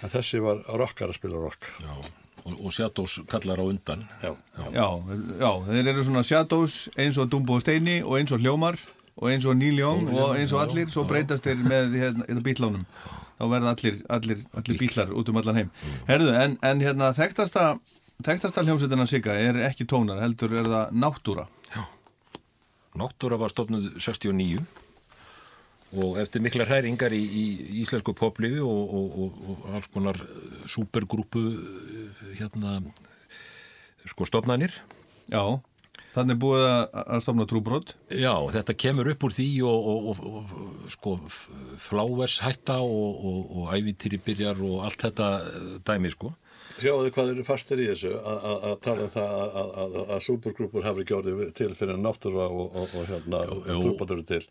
en þessi var rockar að spila rock Já, og, og Shadows kallar á undan. Já. Já, já, þeir eru svona shadows eins og Dumbo og Steini og eins og Hljómar og eins og Neil Young og eins og já, allir, svo já. breytast þeir með hérna, hérna bítlánum þá verða allir, allir, allir bílar út um allan heim. Herðu, en, en hérna þekktasta þekktasta hljómsveitina Sigga er ekki tónar heldur er það náttúra. Náttúra var stofnuð 69 og eftir mikla hræringar í, í íslensku poplifi og, og, og, og alls konar eh, supergrúpu eh, hérna sko stofnanir. Já, þannig er búið að, að stofna trúbrot. Já, þetta kemur upp úr því og, og, og, og sko flávershætta og, og, og ævitýri byrjar og allt þetta eh, dæmi sko. Sjáðu hvað eru fastir í þessu að- að að tala um það að- að- að að supergrúpur hafi orðið til fyrir náttúra og, og, og hérna trúbatur til.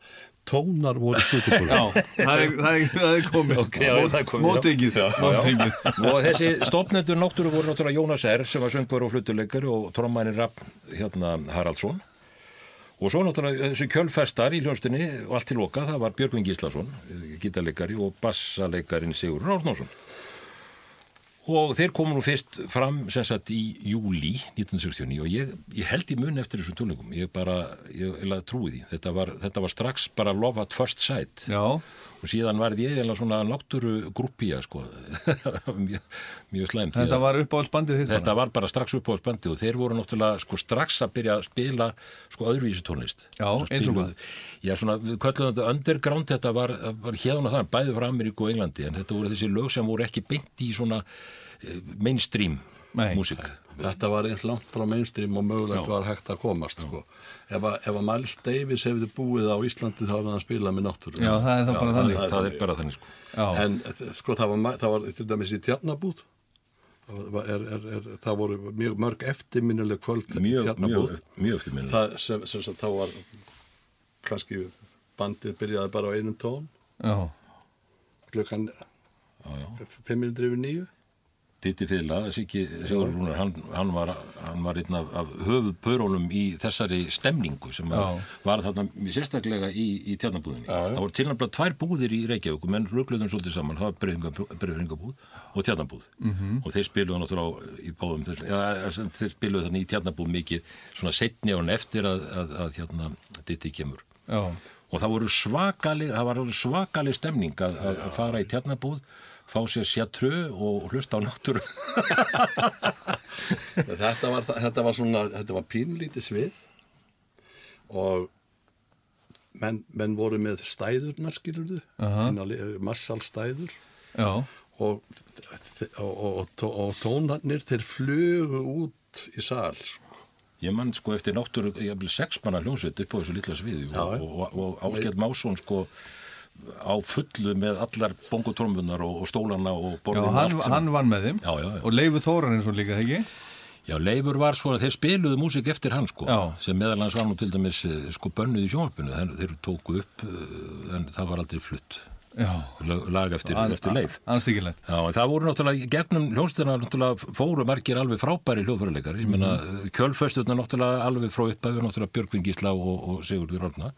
Tónar voru. Já, það er, það er, það er komið Ok, já, það er komið, já. Mótingið Já, já. Mótingið og þessi stofnendur náttúru voru náttúrulega Jónas R sem var söngur og flutuleikari og trommænir Rapp hérna, Haraldsson og svo náttúrulega þessi kjölfestar í hljónstinni og allt til loka það var Björgvin Gíslason gítarleikari og bassaleikarin Sigur Rárnásson og þeir komu nú fyrst fram sem sagt í júli 1969 og ég, ég held í mun eftir þessu tónleikum ég bara, ég, ég trúi því. Þetta var, þetta var strax bara love at first sight. Já. Og síðan var ég eða svona náttúru grúpía sko mjög, mjög slæmt Þetta var uppáhaldsbandið þitt Þetta var bara strax upp á spandi og þeir voru náttúrulega sko strax að byrja að spila sko öðruvísi tónlist. Já, eins og hvað? Já, svona, við köllum þetta underground, þetta var, var hérna það, bæði frá Ameríku og Englandi, en þetta voru þessi lög sem voru ekki beint í svona eh, mainstream músík. Þetta var eins langt frá mainstream og mögulegt var hægt að komast sko. Ef að, ef að Miles Davis hefði búið á Íslandi þá hefði hann spilað með náttúru. Já, það er þá bara þannig. Það er bara þannig sko. Já. En sko það var, það var til dæmis í tjarnabúð er, er, er, það voru mjög mörg eftirminnileg kvöld í Mjög, mjög, mjög eftirminnileg. Það sem, sem sagt, þá var kannski bandið byrjaði bara á einum tón Já. klukkan fimm minnir yfir nýju Ditti Fila, Siggi Sigur Rúnar, hann, hann var, hann var einn af, af höfuðpörunum í þessari stemningu sem Já. var þarna sérstaklega í, í tjarnabúðinni. Það voru tilnæmlega tvær búðir í Reykjavík og menn rugluðum svolítið saman, það var breyfingabúð og tjarnabúð Mhm. og þeir spiluðu náttúrulega í báðum, sagt, þeir spiluðu þannig í tjarnabúð mikið svona setni án eftir að, að, að hérna Ditti kemur. Já. Og það voru svakalig, það var svakalig stemning að, að, að fara í tjarnabúð, fá sér sjatrö og hlusta á náttúru. þetta var, þetta var svona þetta var pínlítið svið og menn, menn voru með stæðurnar skilurðu Aha. massalstæður Já. og, og, og, og, tónarnir þeir flugu út í sal sko. Ég mann sko eftir náttúru, ég hafði sex manna hljómsveit upp á þessu lilla sviði og, og, og Áskett Másson sko á fullu með allar bongotrömmunar og, og stólana og Já, borðinu og hann, hann vann með þeim Já, já, já. og Leifur Þóran eins og líka, ekki? Já, Leifur var svona, þeir spiluðu músík eftir hann sko, Já. sem meðal hans var nú til dæmis eh, sko bönnuð í sjónvarpinu, þeir, þeir tóku upp eh, en það var aldrei flutt Já. Lag- eftir, An- eftir Leif Anstyggilegt. Já, það voru náttúrulega, gegnum náttúrulega fóru margir alveg frábæri hljóðfæruleikar ég meina, Mhm. kjölfösturna náttúrulega alveg frá upphæfi, náttúrulega Björgvin Gísla og, og Sigurður Rörna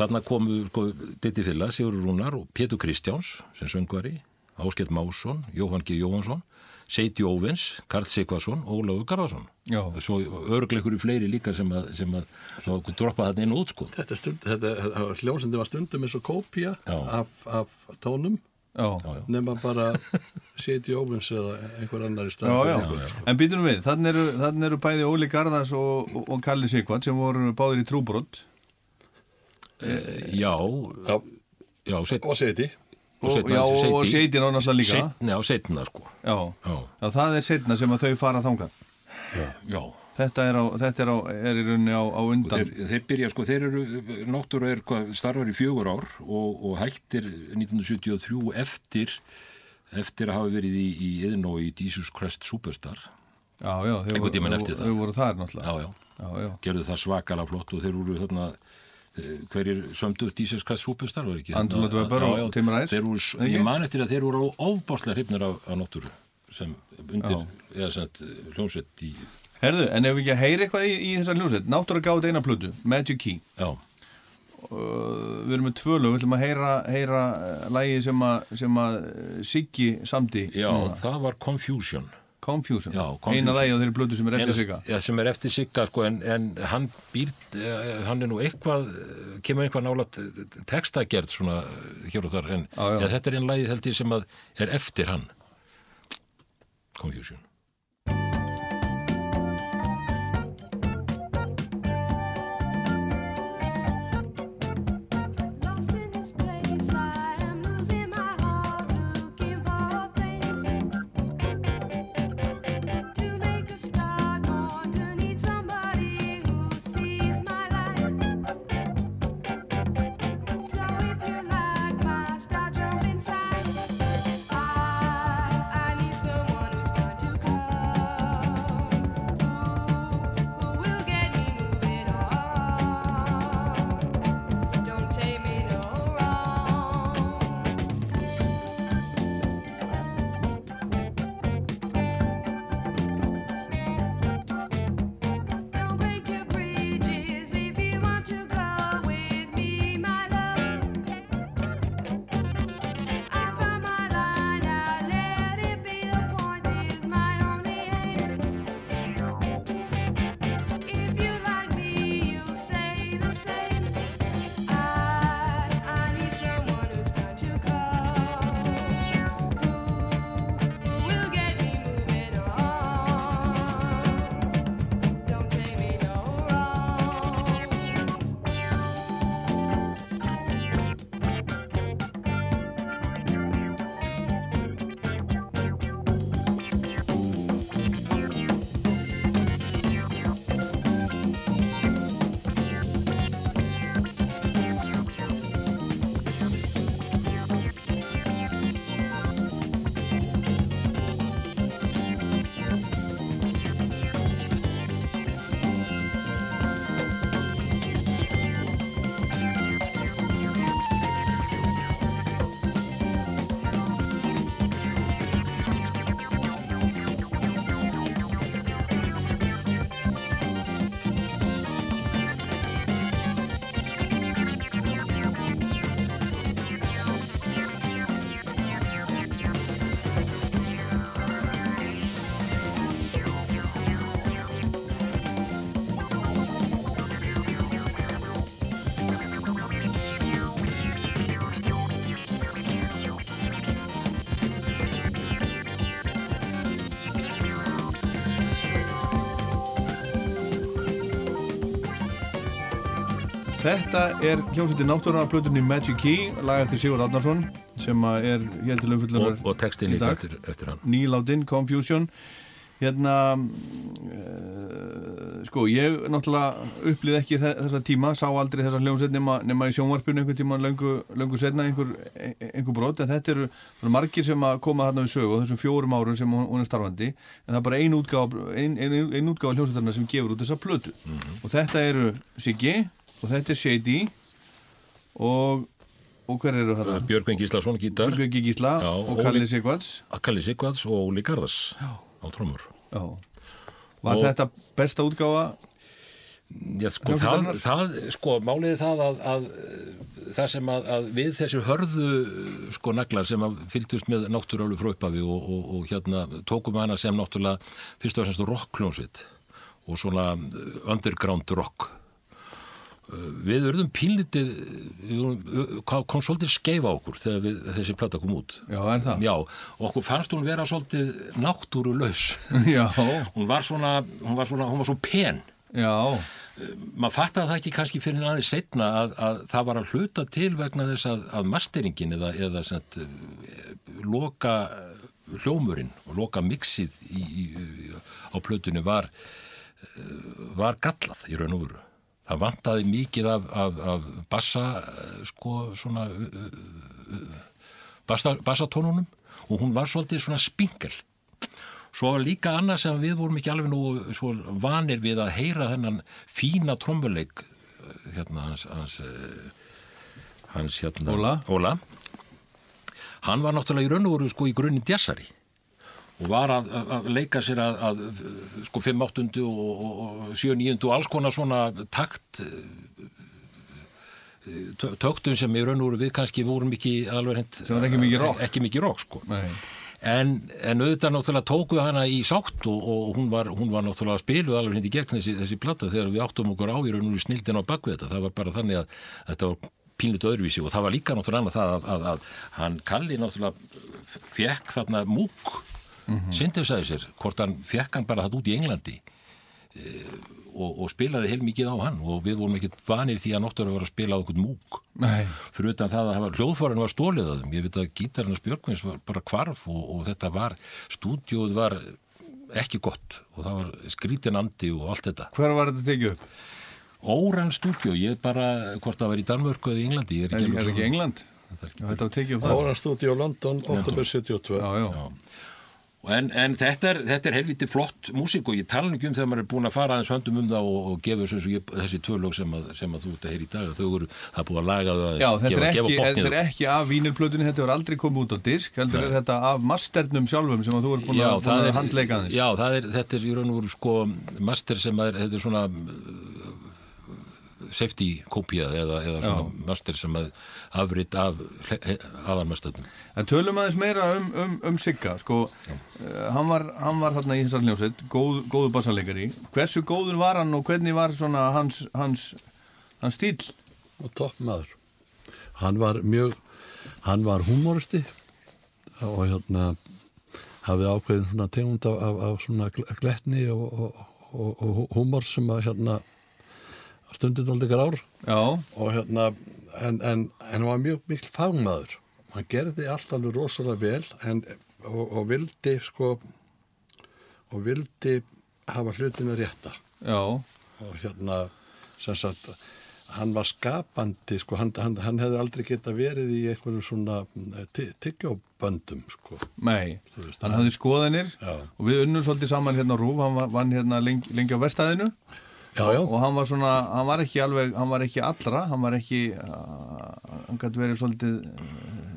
þarna komu sko Ditti Filla, Sigurður Rúnar og Pétur Kristjáns sem söngvari, Áskett Másson Jóhann G. Jóhansson Seiti Óvins, Karl Sigvarsson og Ólafur Garðarsson. Já. svo örgleikur í fleiri líka sem að, sem að, að droppa þarna inn og út sko. Þetta, stund, þetta hljómsindi var stundum eins og kópía af, af tónum. Já. nema bara seti óvins eða einhver annar í Já, stað já, en býtum við, þannig eru, eru bæði Óli Garðars og, og, og Kalli Sigvart sem voru báðir í trúbrott Já, já, set, og seti Og- já, og Seiti náttúrulega líka. Setna, já, setna sko Já. Já. Já, það er setna sem að þau fara þangað Já. Þetta er, á, þetta er, á, er í rauninni á, á undan þeir, þeir byrja, sko, þeir eru, náttúru er hvað, starfar í fjögur ár og, og hættir 1973 eftir, eftir að hafa verið í, í Iðnó í Jesus Christ Superstar. Já, já, þau voru- voru þar náttúrulega. Já, já. Já, já. Gerðu það svakalega flott og þeir voru þarna, eh, hverjir sömdu Jesus Christ Superstar var ekki? Andrew Webber Já, og Tim Rice, voru, ekki? ég man eftir að þeir voru ofbáslega hrifnir af, af náttúru sem undir, hljómsveit í, Herðu, en ef við ekki að heyra eitthvað í, í þessar hljómsveit Náttúrulega gáði eina plötu, Magic Key Já uh, Við erum með tvö lög, við ætlum að heyra, heyra uh, lægi sem að, að uh, Siggi samdi Já, núna. það var Confusion Confusion, Já, Confusion. eina lagi á þeirri blödu sem er eftir Sigga Já, sem er eftir Sigga sko, en, en hann býr eh, hann er nú eitthvað kemur eitthvað nálat textagerð svona eh, hér og þar en Já, já. Þetta er einn lagi held ég sem að er eftir hann Confusion Þetta er hljómsveitin náttúrunar plötunni Magic Key, lag eftir Sigur Átnarsson sem er hér til umfyllunar og, og textin líka eftir, eftir hann. Nýláttinn, Confusion. Hérna uh, sko, ég náttúrulega upplýði ekki þe- þessa tíma, sá aldrei þessa hljómsveit nema, nema í sjónvarpinu einhvern tíma löngu, löngu setna einhver, einhver brot. En þetta eru margir sem að koma þarna við sögu á þessum fjórum árum sem hún, er starfandi. En það er bara ein útgáfa ein, ein, ein hljómsveitarna sem gefur út þessa plötu. Og þetta eru Siggi og þetta er Shady. Og, og hver eru þetta? Björgvin Gíslason gítar. Björgvin Gísla Já, og Kalli Sigvards Kalli Sigvards og Óli Garðars á trómur Já. Var Og- þetta besta útgáfa? Já, sko, það, það, sko, málið er það að, að það sem að, að við þessi hörðu sko naglar sem að fylgdust með náttúrulega frá upphafi og, og, og hérna tókum hana sem náttúrulega fyrst og fremst rockkljónsvit og svona underground rock við verðum pínlítið kom svolítið skeifa okkur þegar við, þessi plata kom út Já, er það? Já, og okkur fannst hún vera svolítið náttúrulaus Já. hún var svona, hún var svona, hún var svo pen Já. maður fattaði það ekki kannski fyrir aðeins setna að, að það var að hluta til vegna þess að, að masteringin eða, eða sent, loka hljómurinn og loka mixið í, í, á plötunni var var gallað í raun og veru það vantaði mikið af, af, af bassa sko svona bassa, bassatónunum og hún var svolítið svona spingel Svo líka annað sem við vorum ekki alveg nú svo vanir við að heyra þennan fína trommuleik hérna hans, hans, hans hérna, Óla. Hann var náttúrulega í raun og voru sko í grunni djassari og var að, að, að leika sér að, að sko 5-8 og, og, og 7-9 og alls konar svona takt eh, tö- töktum sem í raun og voru við kannski vorum ekki alveg var ekki mikið rock. ekki mikið rock sko Nei. En, en auðvitað náttúrulega tóku hana í sátt og, og hún, var, hún var náttúrulega spiluð alveg hindi gegn þessi, þessi platta þegar við áttum okkur á í raun og í snildin á bakvið þetta. Það var bara þannig að þetta var pínlut öðruvísi og það var líka náttúrulega annað það að, að, að hann Kalli náttúrulega fekk þarna múk mm -hmm. synthesizer, hvort hann fekk hann bara það út í Englandi e, og, og spilaði heil mikið á hann og við vorum ekkert vanir því að náttúrulega var að spila á einhvern múk Nei. fyrir utan það að hljóðfóran var stólið að þeim, ég veit að gítarinn Björkvins var bara kvarf og, og þetta var stúdíóð var ekki gott og það var skrítin andi og allt þetta Hver var þetta tekið upp? Óran stúdíó, ég bara hvort það var í Danmörku eða í Englandi ég Er, er svo- ekki England? Já, þetta var tekið upp. Ára stúdíu London, oktober 72 Já, já. En, en þetta er, er helviti flott músík og ég tala ekki um þegar maður er búin að fara aðeins höndum um það og, og gefa ég, þessi tvölög sem, að, sem að þú ert að heyra í dag þau eru, það er búið að laga það Já, þetta gefa, er, ekki, þetta er ekki af vínilplötunni, þetta var aldrei komið út á disk, heldur er þetta af masternum sjálfum sem að þú er búin Já, að, búin að er, handleika aðeins. já er, þetta er í raun og veru sko master sem að er, þetta er svona safety kópía eða, eða svona master sem að afrit af aðalmastöðum. En tölum aðeins meira um, um, um Sigga, sko, uh, hann, var, hann var þarna í þessar hljómsveit, góð, góðu bassalegari. Hversu góður var hann og hvernig var svona hans, hans, hans stíl? og topp maður hann var mjög hann var humoristi og hérna hafði ákveðin svona tegund af, af, af svona gl- glettni og, og, og, og humor sem að hérna stundin aldrei grár Já. og hérna en, en, en hann var mjög mikil fagmaður hann gerði allt alveg rosalega vel en, og, og vildi sko og vildi hafa hlutinu rétta Já. og hérna sem sagt hann var skapandi sko, hann, hann, hann hefði aldrei geta verið í einhverju svona ty- tyggjóböndum sko. Nei, hann hafði skoðanir Já. og við unnum svolítið saman hérna Rúf, hann var, vann hérna lengi, lengi á vestæðinu já, já. og hann var svona, hann var ekki alveg, hann var ekki allra, hann var ekki, uh, hann gæti verið svolítið uh,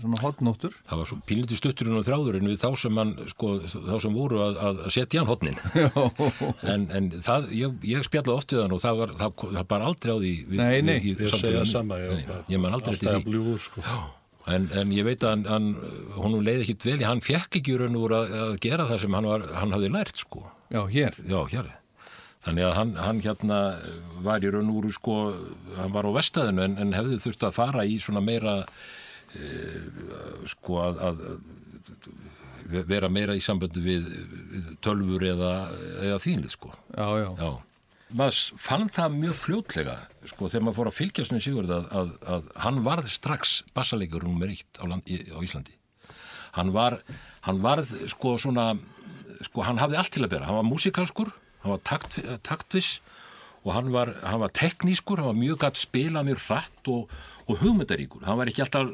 svona hotnóttur. Það var svo pínlítið stutturinn og þráðurinn við þá sem, hann, sko, þá sem voru að, að setja hann hotnin. en, en það, ég, ég spjallaði oft við hann og það var, það, það bara aldrei á því við, Nei, nei. við, Ég segja sama, bara ég man aldrei eftir bljúgur sko. En, en ég veit að hann, hann honum leiði ekkit vel, hann fekk ekki í raun og úr að, að gera það sem hann, var, hann hafði lært sko. Já, hér. Já, hér. Þannig að hann, hann hérna var í raun úr sko, hann var á vestæðinu en, en hefði þurft að fara í svona meira e, sko að, að vera meira í samböndu við, tölfur eða, eða þínlið sko. Já, já. Já. Maður fann það mjög fljótlega sko þegar maður fór að fylgjast með Sigurð að, að, að hann varð strax bassalegur nummer eitt á, land, í, á Íslandi. Hann var, hann varð sko svona, sko hann hafði allt til að bera. Hann var músikalskur, hann var takt, taktviss og hann var, hann var teknískur, hann var mjög gætt spila mjög hratt og, og hugmyndaríkur. Hann var ekki alltaf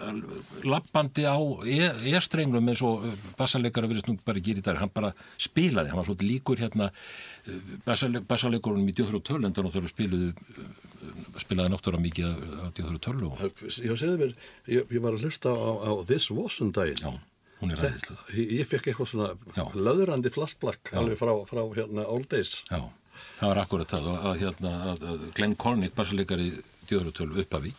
lappandi á e- e-strenglum eins og bassaleikara virðist nú bara gera í dag. Hann bara spilaði, hann var svolítið líkur hérna bassaleikurunum í Djóður og Törlendan og þegar spiluðu spilaði náttúrulega mikið á Djóður og Törlu og ég, segði mér, ég, ég var að hlusta á, á This Wasn't daginn Já, hún er ræðislega. ég, ég fekk eitthvað svona löðrandi flashback alveg frá, frá hérna Old Days Já, það var akkurat það að, að, hérna, að, að Glenn Cornick, og Törlu upphafi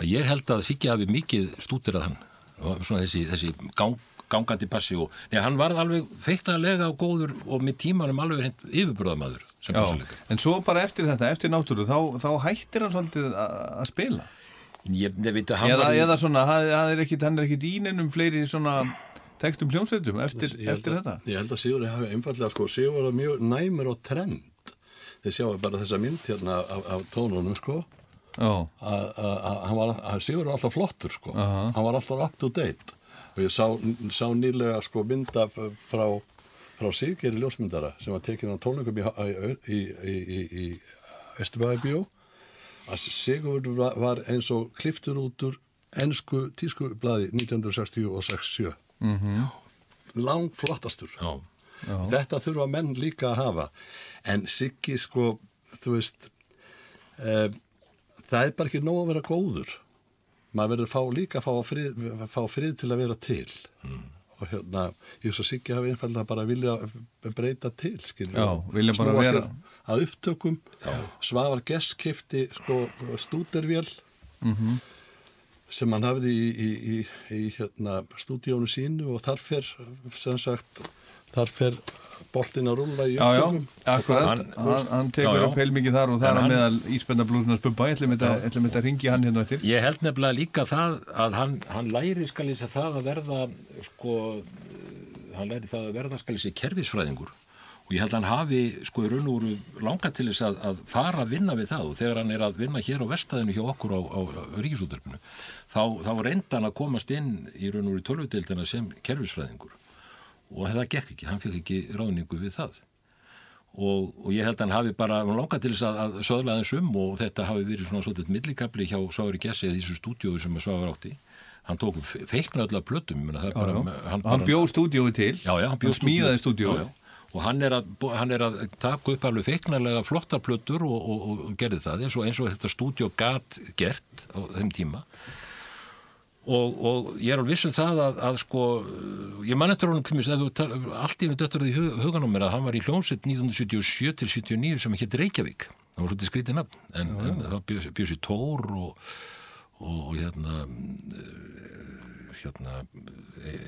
að ég held að Siggi hafi mikið stútirað hann og svona þessi, þessi gang, gangandi bassi og neða, hann varð alveg feiknalega og góður og með tímanum alveg hreint yfirbröðamaður sem Já, bassaleikari. en svo bara eftir þetta, eftir náttúru, þá, þá hættir hann svolítið að að spila. Ég, ég veit að hann Eða, var í- eða svona, hann er ekkit, hann er ekkit ínennum fleiri svona tektum hljómsveitum eftir, eftir að- þetta. Ég held að Sigur hafi einfallega sko, Sigur var mjög næmur á trend þeir sjáu bara þessa mynd hérna af, af tónunum sko Já. að að- hann var, að Sigur var alltaf flottur sko Aha. hann var alltaf up to date og ég sá, sá nýlega sko mynda frá, frá Sigeri ljósmyndara sem var tekin á tónleikum í, í, í, í, í Östubæðabjó að Sigur var, eins og kliftur út úr ennsku tískublaði 1960 og 67 Mhm. lang flottastur Já. Já. þetta þurfa menn líka að hafa en Siggi sko þú veist e, það er bara ekki nóg að vera góður maður verður líka að fá frið, fá frið til að vera til Mm. Og hérna ég svo Siggi hafi einfallega bara vilja breyta til skilur Já, vilja bara vera- að upptökum. Svavar Gess kifti sko stúdervél Mhm. sem hann hafði í, í, í, í hérna, stúdíónu sínu og þar fer sem sagt þar fer boltin að rúlla í Já, já, upptökum. akkurat, Hann- hann, hann tekur Já, já. upp heilmikið þar og það er að meðal íspendablúsnars bubba, ég ætlum þetta- að ringi hann hérna eftir. Ég held nefnilega líka það að hann, hann læri skal ég segja það að verða sko, hann læri það að verða skal ég segja kerfisfræðingur og ég held að hann hafi sko í raun og veru langa til þess að, að fara að vinna við það og þegar hann er að vinna hér á vestæðinu hjá okkur á, á, á ríkisúttarpinu þá, þá reynda hann að komast inn í raun og veru tölvutildina sem kerfisfræðingur og það gekk ekki, hann fekk ekki ráðningu við það. Og, og ég held að hann hafi bara hann langa til þess að, að söðla aðeins um og þetta hafi verið svona svolítið millikabli hjá Svári Gessi eða þessu stúdíói sem að Svári átti. Hann tók fe- feikna öll af plötum Já, bara, já. hann, Hann bjó stúdíói til, já, já, hann, hann smíðaði já. og hann er, að, hann er að taka upp alveg feiknarlega flottar plötur og, og, og, gerði það eins og, eins og þetta stúdíó gat gert á þeim tíma og, og ég er alveg viss um það að, að sko, ég man eftir honum tal, allt í einu döttur í hug, hugan á mér að hann var í hljómsveit 1977 til 79 sem hétt Reykjavík. Það var svolítið skrítið nafn en, en það bjöð bjö sér Tór og, og, og hérna eh, hérna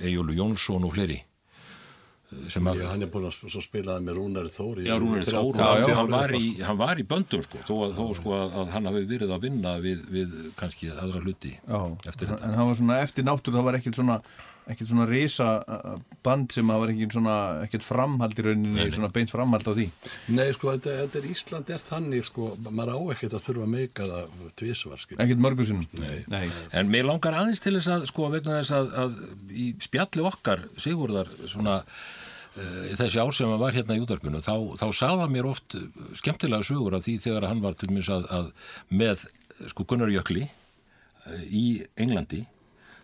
Ejjólu Jónsson og fleiri Já, hann er búin að svo spilaði með Rúnari Þóri Já, Rúnari Þór, og hann, var í, hann var í böndum sko, þó, að, þó sko að, að hann hafi verið að vinna við, við kannski aðra hluti Já, eftir þetta. en hann var svona eftir náttúr, það var ekkert svona ekkert svona risa uh, band sem var ekkert svona, ekkert framhald í rauninni, Nei, nei. svona beint framhald á því. Nei, sko, þetta, þetta er Ísland er þannig, sko, maður á ekkert að þurfa að meika það tvísvar, skil. Ekkert mörgursunum. Nei. Nei. En mér langar aðeins til þess að, sko, vegna þess að, að í spjalli okkar, Sigurðar, svona, þessi ár sem hann var hérna í útarpinu, þá, þá sagða mér oft skemmtilega sögur af því þegar hann var til mér að, að með, sko, Gunnar Jökli uh, í Englandi,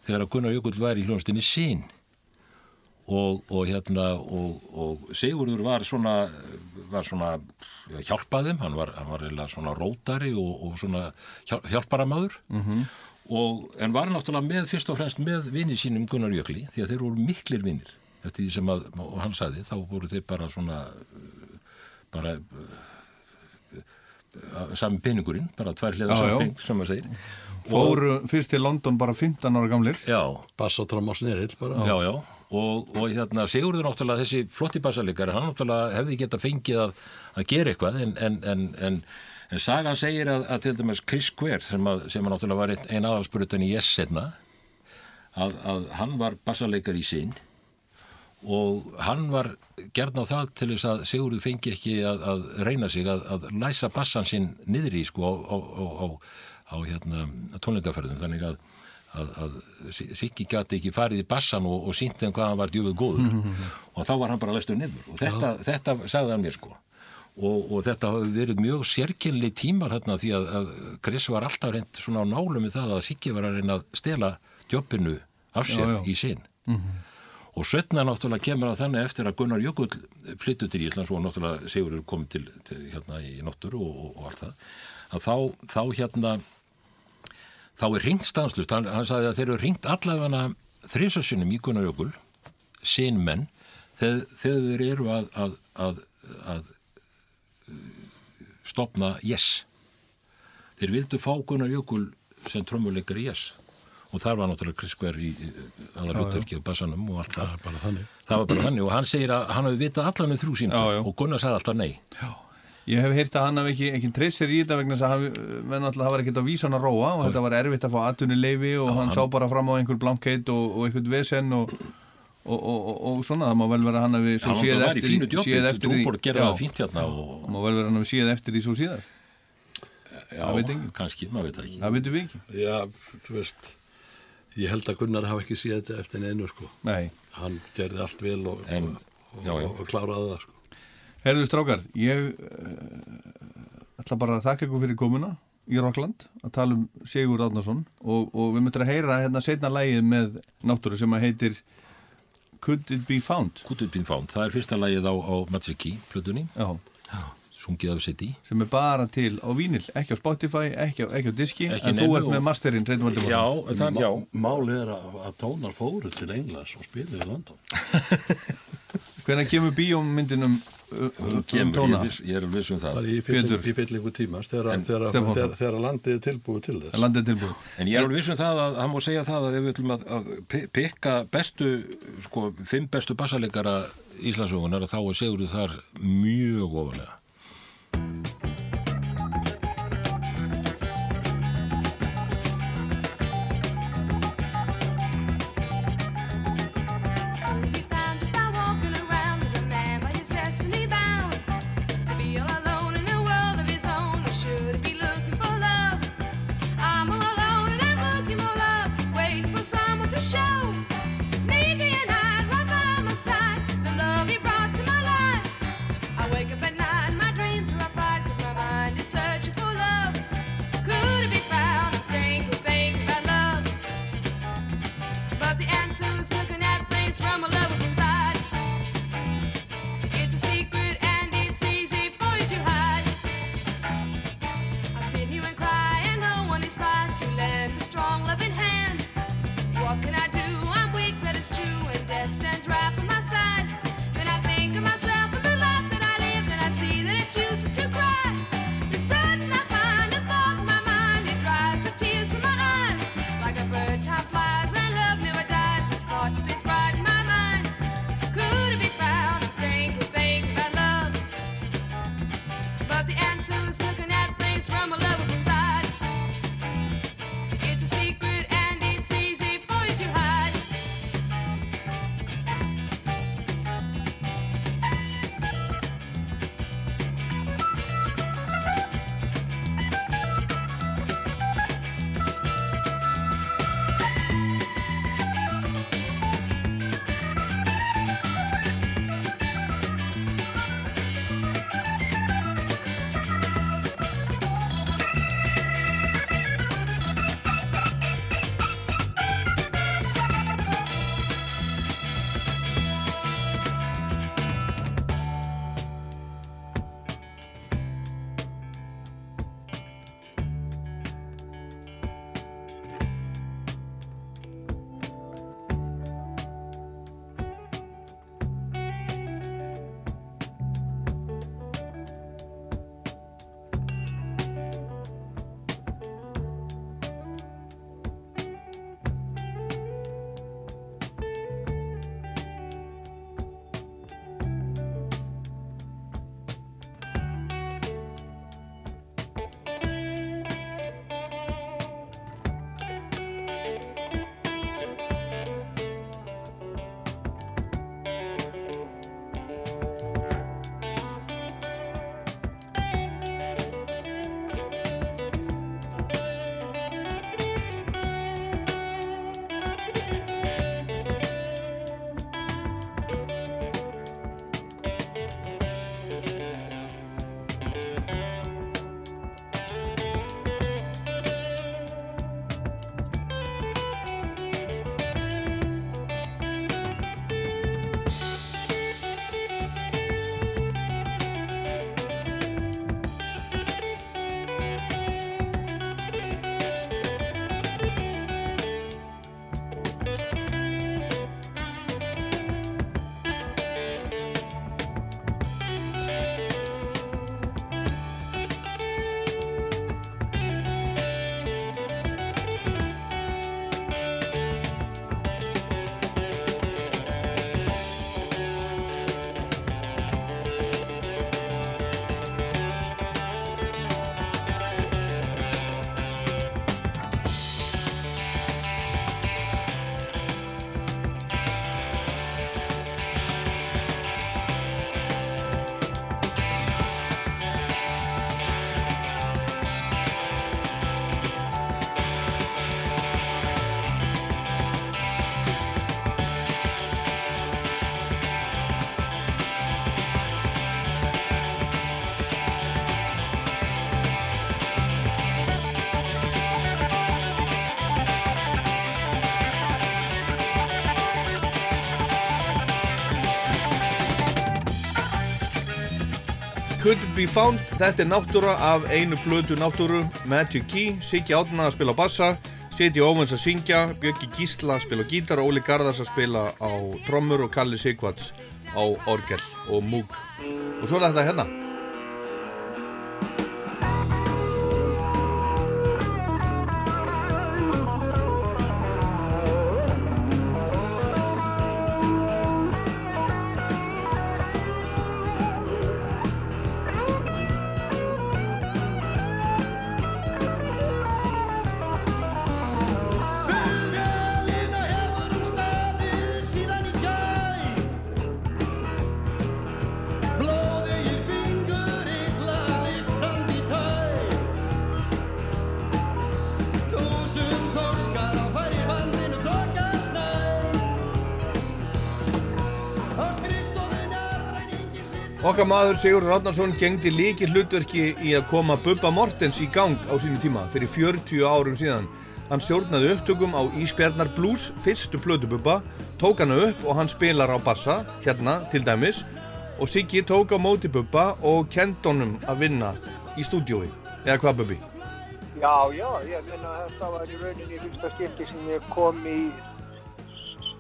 þegar Gunnar Jökull var í hljónstinni sín og, og hérna og, og Sigurður var svona var svona já, hjálpaðum, hann var, hann var svona rótari og, og svona hjál, hjálparamadur Mhm. og, en var náttúrulega með fyrst og fremst með vinni sínum Gunnar Jökli því að þeir voru miklir vinnir eftir því sem að, og hann sagði, þá voru þeir bara svona uh, bara uh, sami peningurinn, bara tvær hliða sami pening, sem maður segir Fóru fyrst til London bara 15 ára gamlir. Já. Bass og tróma snerill bara. Já, já, og, og hérna Sigurður náttúrulega þessi flotti bassalegari, hann náttúrulega hefði geta fengið að, að gera eitthvað en, en, en, en, en sagan segir að, að til dæmis Chris Quare sem, að, sem að náttúrulega var einn ein aðalspörutan í Yes setna að, að hann var bassalegari í sinn og hann var gert á það til þess að Sigurður fengi ekki að, að reyna sig að, að læsa bassan sinn niður í sko á, á, á, á, hérna, tónleikaferðum. Þannig að, að, að Siggi gæti ekki farið í bassan og, og sínt þeim hvað hann var djúfið góður. Og þá var hann bara læstur niður. Og þetta, þetta sagði hann mér sko. Og, og þetta hafi verið mjög sérkynli tímar hérna því að, að Chris var alltaf reynd svona á nálum með það að Siggi var að reyna að stela jobbinu af sér Já, já. í sinn og setna náttúrulega kemur að þannig eftir að Gunnar Jökull flyttu til Íslands og náttúrulega Sigurður kom til, til hérna í Nóttur og, og, og allt það. Að þá, þá hérna þá er ringt stanslust hann, hann sagði að þeir eru ringt allavega þrísasunum í Gunnar Jökull sin menn þegar, þeir eru að, að, að, að stopna Yes. Þeir vildu fá Gunnar Jökull sem trommuleikar í Yes og þar var náttúrulega Chris Quare í Já, já. hlutverki á bassanum og allt það. bara þannig. Það var bara þannig og hann segir að hann hafi vitað allan með þrjú sín og Gunnar sagði alltaf nei. Ég hef heyrt að hann hafi ekki, ekki treyst sér í þetta vegna þess að hann, hafa ekkert á vísan að róa og þetta var erfitt að fá atvinnuleifi og hann, sá bara fram á einhver blankheit og, og einhvern vesen og, og, og, og, og svona, það má vel vera að hann hafi svo Hann séð var í eftir fínu djópi, séð eftir gerði Já. hérna og má vel vera að hann hafi séð eftir því svo síðar já, kannski, maður veit það ekki. Það veitum við ekki Já, þú veist, ég held að Gunnar hafa ekki séð þetta eftir einu, sko. Nei. Hann gerði allt vel og, En, og, já, já. og, og kláraði það, sko. Herðu strákar, ég uh, ætla bara að þakka ykkur fyrir komuna í Rockland að tala um Sigur Átnarsson og, og við möttum að heyra hérna setna lægið með náttúru sem að heitir Could It Be Found Could It Be Found, það er fyrsta lagið á, á Matsiki plötunni. Já. Sungið af sitt í. sem er bara til á vínil, ekki á Spotify, ekki á, ekki á diski Ekki en þú ert og- með masterinn. Já, það, já. Málið er að, að tónar fóru til Englands og spilaði í London. Hvernig kemur bíómyndinum kemur, tóna. ég, ég er viss um það. í fyllingu, í fyllingu tímans þegar, landið er tilbúið til þess landið tilbúið En ég er alveg viss um það að hann má segja það að ef við ætlum að, að pikka bestu, sko, fimm bestu bassalegara Íslandsögunar að þá er Sigurður þar mjög ofalega. Be Found, þetta er náttúra af einu blödu náttúru, Magic Key, Siggi Átna að spila á bassa, Seti Óvens að syngja, Björki Gísla að spila á gítar, Óli Garðars að spila á trommur og Kalli Sigvats á orgel og múk. Og svo er þetta hérna. Maður Sigur Rátnarsson gengdi líki hlutverki í að koma Bubba Mortens í gang á sínu tíma fyrir 40 árum síðan. Hann stjórnaði upptökum á Ísbjarnar Blues, fyrstu plötu Bubba, tók hana upp og hann spilar á bassa, hérna til dæmis, og Siggi tók á móti Bubba og kend honum að vinna í stúdiói. Eða hvað Bubbi? Já, já, ég meina þetta var í rauninni fyrsta skipti sem ég kom í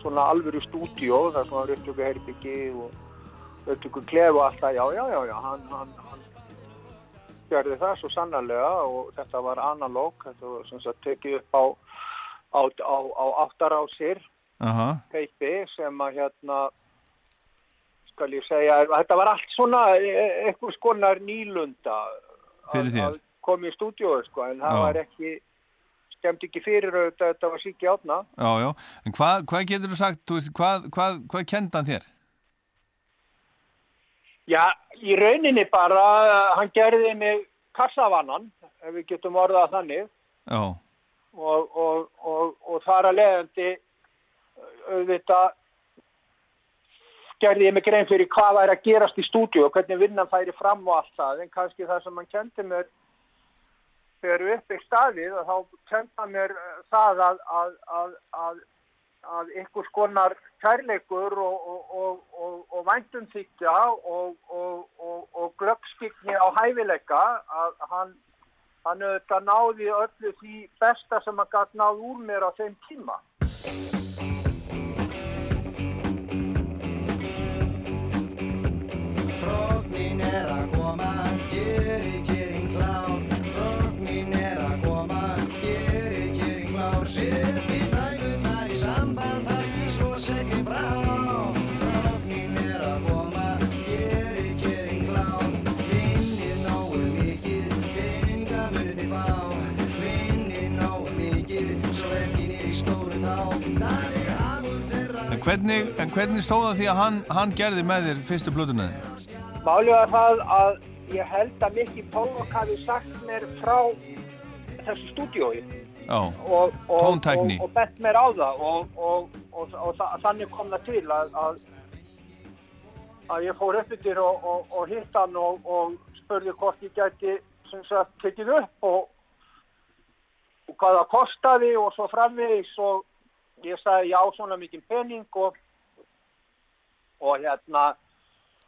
svona alvöru stúdíó, þar sem var upptöku herbyggi og upptöku klefu og allt það, já, já, já, já, hann, hann, hann gerði það svo sannarlega og þetta var analóg, þetta var sem sagt tekið upp á, á, á, á áttarásir, Aha. teipi sem að hérna, skal ég segja, þetta var allt svona e- eitthvað skonar nýlunda að koma í stúdíói sko, en það Já. var ekki skemmt ekki fyrir auðvitað, þetta var síki átna Já, já. En hvað, hvað getur þú sagt, hvað, hvað, hvað kenda hann þér? Já, í rauninni bara, hann gerði mig kassavannan, ef við getum orðað þannig. Já, og, og, og, og þar að leiðandi auðvitað gerði ég mig grein fyrir hvað væri að gerast í stúdíu og hvernig vinnan færi fram og allt það, en kannski það sem hann kendi mér þegar við upp í staðið og þá kendi hann mér uh, það að, að, að, að, að einhvers konar kærleikur og, og, og, og, væntumþykja og, glöggskikni á hæfileika að hann, hann náði öllu því besta sem hann gæti náð úr mér á þeim tíma. Hvernig, en hvernig stóða því að hann, hann gerði með þér fyrstu plötuna þig? Málið var það að ég held að Mikki Pólok hafi sagt mér frá þessu stúdíói Já, og, og, og, og bett mér á það og, og, og, og þa þannig kom það til að, að, að ég fór upp yfir og, og, og hitt hann og, og spurði hvort ég gæti tekið upp og, og hvað það kostaði og svo framvegis og ég sagði já svona mikið pening og, og hérna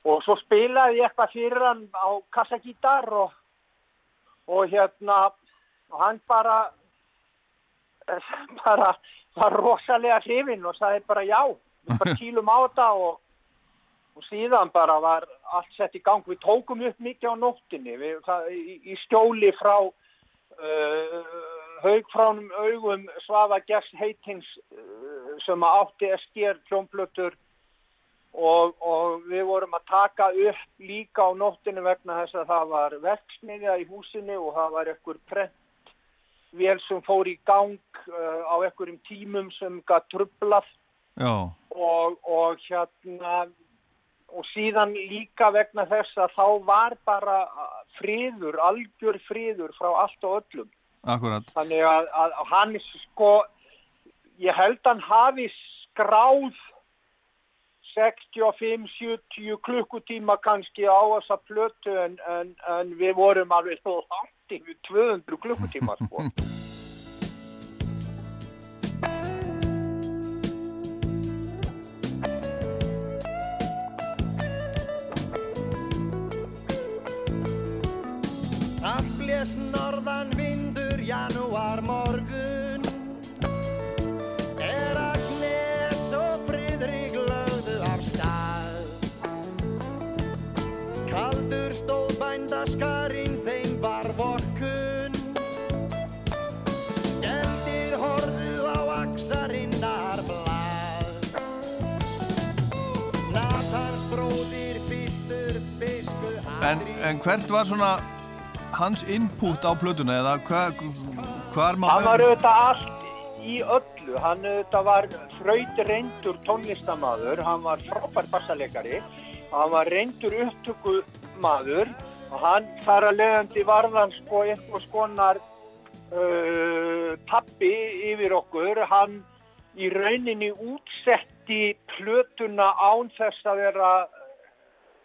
og svo spilaði ég eitthvað fyrir hann á kassagítar og, og hérna og hann bara eh, bara var rosalega hrifinn og sagði bara já við bara kýlum á þetta og, og síðan bara var allt sett í gang. Við tókum upp mikið á nóttinni við, það, í, í skjóli frá uh, haugfránum augum Svafa Gess heitins uh, sem að átti SGR hljómblötur og, og við vorum að taka upp líka á nóttinu vegna þess að það var verksmiðja í húsinu og það var ekkur prent vél sem fór í gang uh, á ekkurum tímum sem gat trublað og, og hérna og síðan líka vegna þess að þá var bara friður, algjör friður frá allt og öllum akkurat. þannig að, að, að hann sko ég held hann hafi skráð 65-70 klukkutíma kannski á þessa plötu en, en, en við vorum alveg svo langt yfir 200 klukkutíma sko. Allt blés norðan vindur janúarmorgun. Er að gnes og friðri glöðu af stað. Kaldur stóð bændaskarinn þeim var vorkun Skeldir horðu á aksarinnar blað. Natans bróðir fyllur bisku En, en hvert var svona hans input á plötuna eða hva, hvar má Hann var auðvitað allt í öllu, hann auðvitað var fröyt reyndur tónlistamaður, hann var frábær bassaleikari, hann var reyndur upptökumaður. Og hann þar að leiðandi varðan sko eitthvað skonar uh, pappi yfir okkur, hann í rauninni útsetti plötuna án þess að vera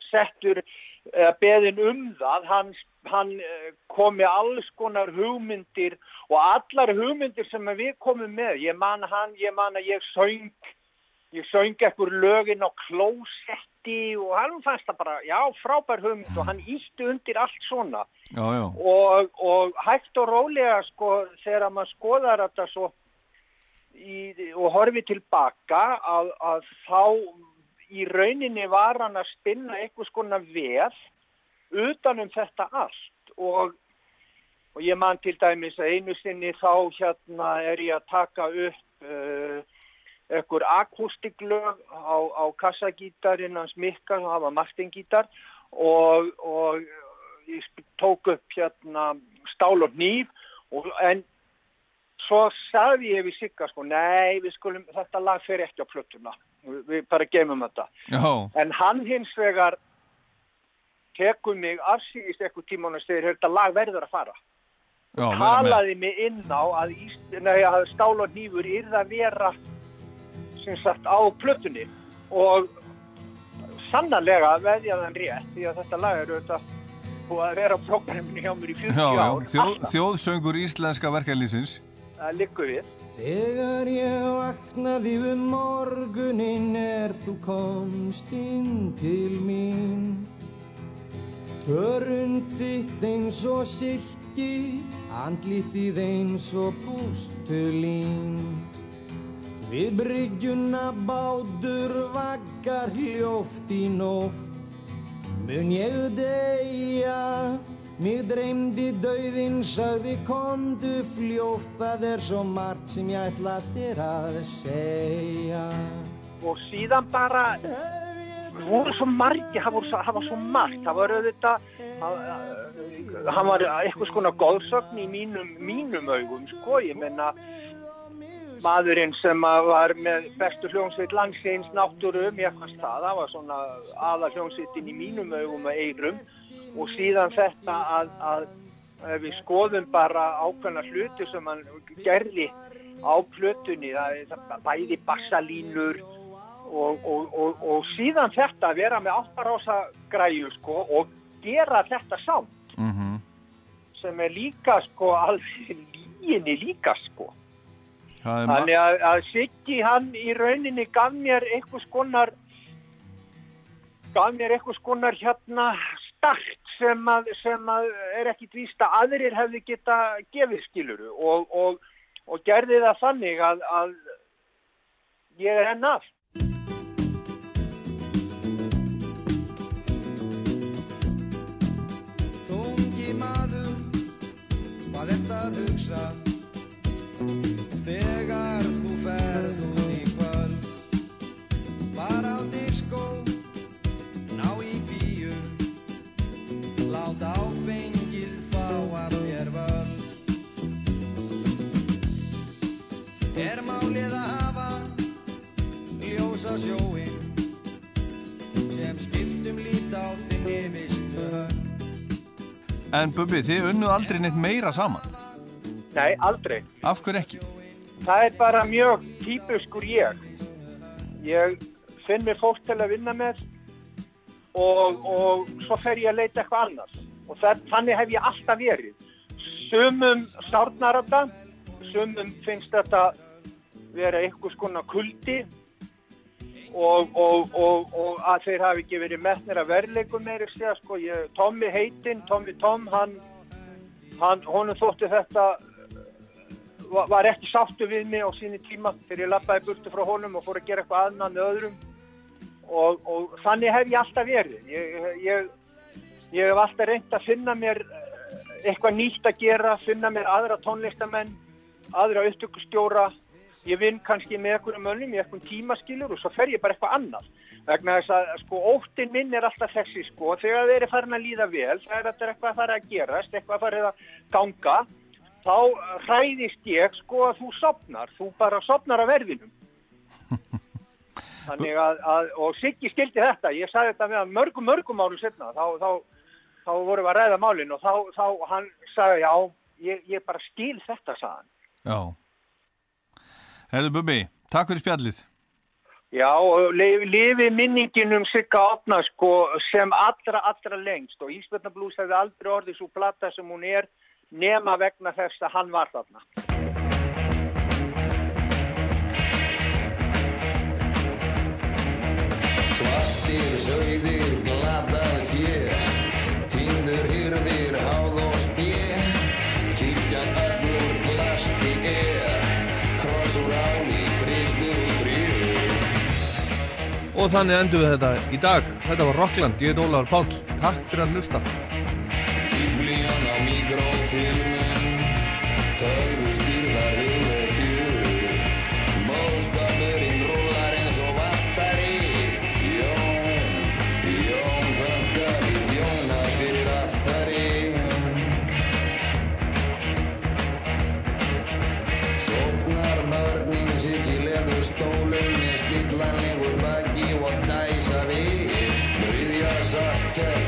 settur beðin um það, hann, hann eh, kom með alls konar hugmyndir og allar hugmyndir sem við komum með, ég man hann, ég man að ég söng, ég söng ekkur lögin á klósetti og hann fannst það bara, já, frábær hugmynd og hann ítti undir allt svona Já, já. og, og hægt og rólega sko þegar maður skoðar þetta svo í, og horfi tilbaka að, að þá í rauninni var hann að spinna einhvers konar veð utanum þetta allt og, og ég man til dæmis að einu sinni þá hérna er ég að taka upp uh, einhver akústiklög á, á kassagítarinn hans Mikka, það var Martin gítar og, og ég tók upp hérna stál og hníf og, en svo sagði ég við Sigga sko, nei, við skulum, þetta lag fer ekki á plötuna, við bara gemum þetta. Já, En hann hins vegar tekur mig afsýðist eitthvað tíman og segir, þetta lag verður að fara. já. Talaði mig inn á að, að stál og hnífur yrða að vera sem sagt á plötunni og sannarlega veðjaði hann rétt því að þetta lag er auðvitað búið að vera á prógraminu hjá mér í 40 Já, já, ár. þjó, þjóðsöngur íslenska verkefliðsins. Það liggur við. Þegar ég vaknaði um morgunin er þú komst inn til mín Hörund þitt eins og silki, andlitið eins og bústulín Við bryggjuna bátur vaggar hljóft í nótt. Mun ég deyja, mig dreymdi dauðin, sagði kondu fljótt, það er svo margt sem ég ætla þér að segja. og síðan bara það voru svo margi, það, voru svo, það var svo margt. Það var auðvitað það- var eitthvað skona góðsögn í mínum, mínum augum sko, ég menna maðurinn sem var með bestu hljómsveit landsins náttúru mér fannst það, það var svona aða hljómsveitin í mínum augum að eirum og síðan þetta að, að, að við skoðum bara ákveðna hluti sem hann gerði á plötunni, það, það bæði bassalínur og, og, og, og síðan þetta að vera með áttarása græju sko og gera þetta samt. Mm sem er líka sko alveg líginni líka sko. Þannig að, að Siggi hann í rauninni gaf mér einhvers konar gaf mér einhvers konar hérna start sem að, sem að er ekkit víst að aðrir hefði geta gefið skiluru og, og, og gerði það þannig að, að ég er enn af. Það að hugsa? Þegar þú ferð út í kvöld Bara á diskó, ná í bíu Lát áfengið fá af mér völd Er málið að hafa ljósa sjóin sem skiptum lít á þinni hönd En Bubbi, þið unnuð aldrei neitt meira saman. Nei, aldrei. Af hverju ekki? Það er bara mjög típuskur ég. Ég finn mér fólk til að vinna með og, og svo fer ég að leita eitthvað annars. Og það, þannig hef ég alltaf verið. Sumum sárnar þetta, sumum finnst þetta vera einhvers konar kuldi og, og, og, og að þeir hafi ekki verið metnir að verleikum meiri segja, sko, ég, Tommy heitinn, Tommy Tom, hann, hann, honum þótti þetta var, var ekki sáttu við mig á síni tíma þegar ég lappaði burtu frá honum og fór að gera eitthvað annað með öðrum. Og þannig hef ég alltaf verið. Ég, ég, ég hef alltaf reynd að finna mér eh, eitthvað nýtt að gera, finna mér aðra tónlistamenn aðra upptökustjóra ég vinn kannski með einhverjum mönnum í einhverjum tímaskilur og svo fer ég bara eitthvað annað. Vegna þess að sko óttin minn er alltaf þessi sko þegar þeir eru farin að líða vel þegar þetta er eitthvað að fara að gerast eitthvað að fara að ganga þá eh, hræðist ég sko að þú sopnar þú bara sopnar af verðinum. Þannig að, að og Siggi skildi þetta, ég sagði þetta með hann mörgum mörgum árum setna þá, þá, þá vorum við að ræða málin og þá, þá hann sagði já, ég, ég bara skil þetta sagði hann. Já. Herðu Bubbi, takk fyrir spjallið. Já, lifi minningin um Sigga Átna sko sem allra, allra lengst og Ísbjörnablús hefði aldrei orðið svo plata sem hún er nema vegna þess að hann var þarna. Svartir, sögðir, glatað fjö Og þannig endum við þetta í dag. Þetta var Rockland, ég heit Ólafur Páll. Takk fyrir að hlusta.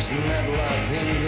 Sátt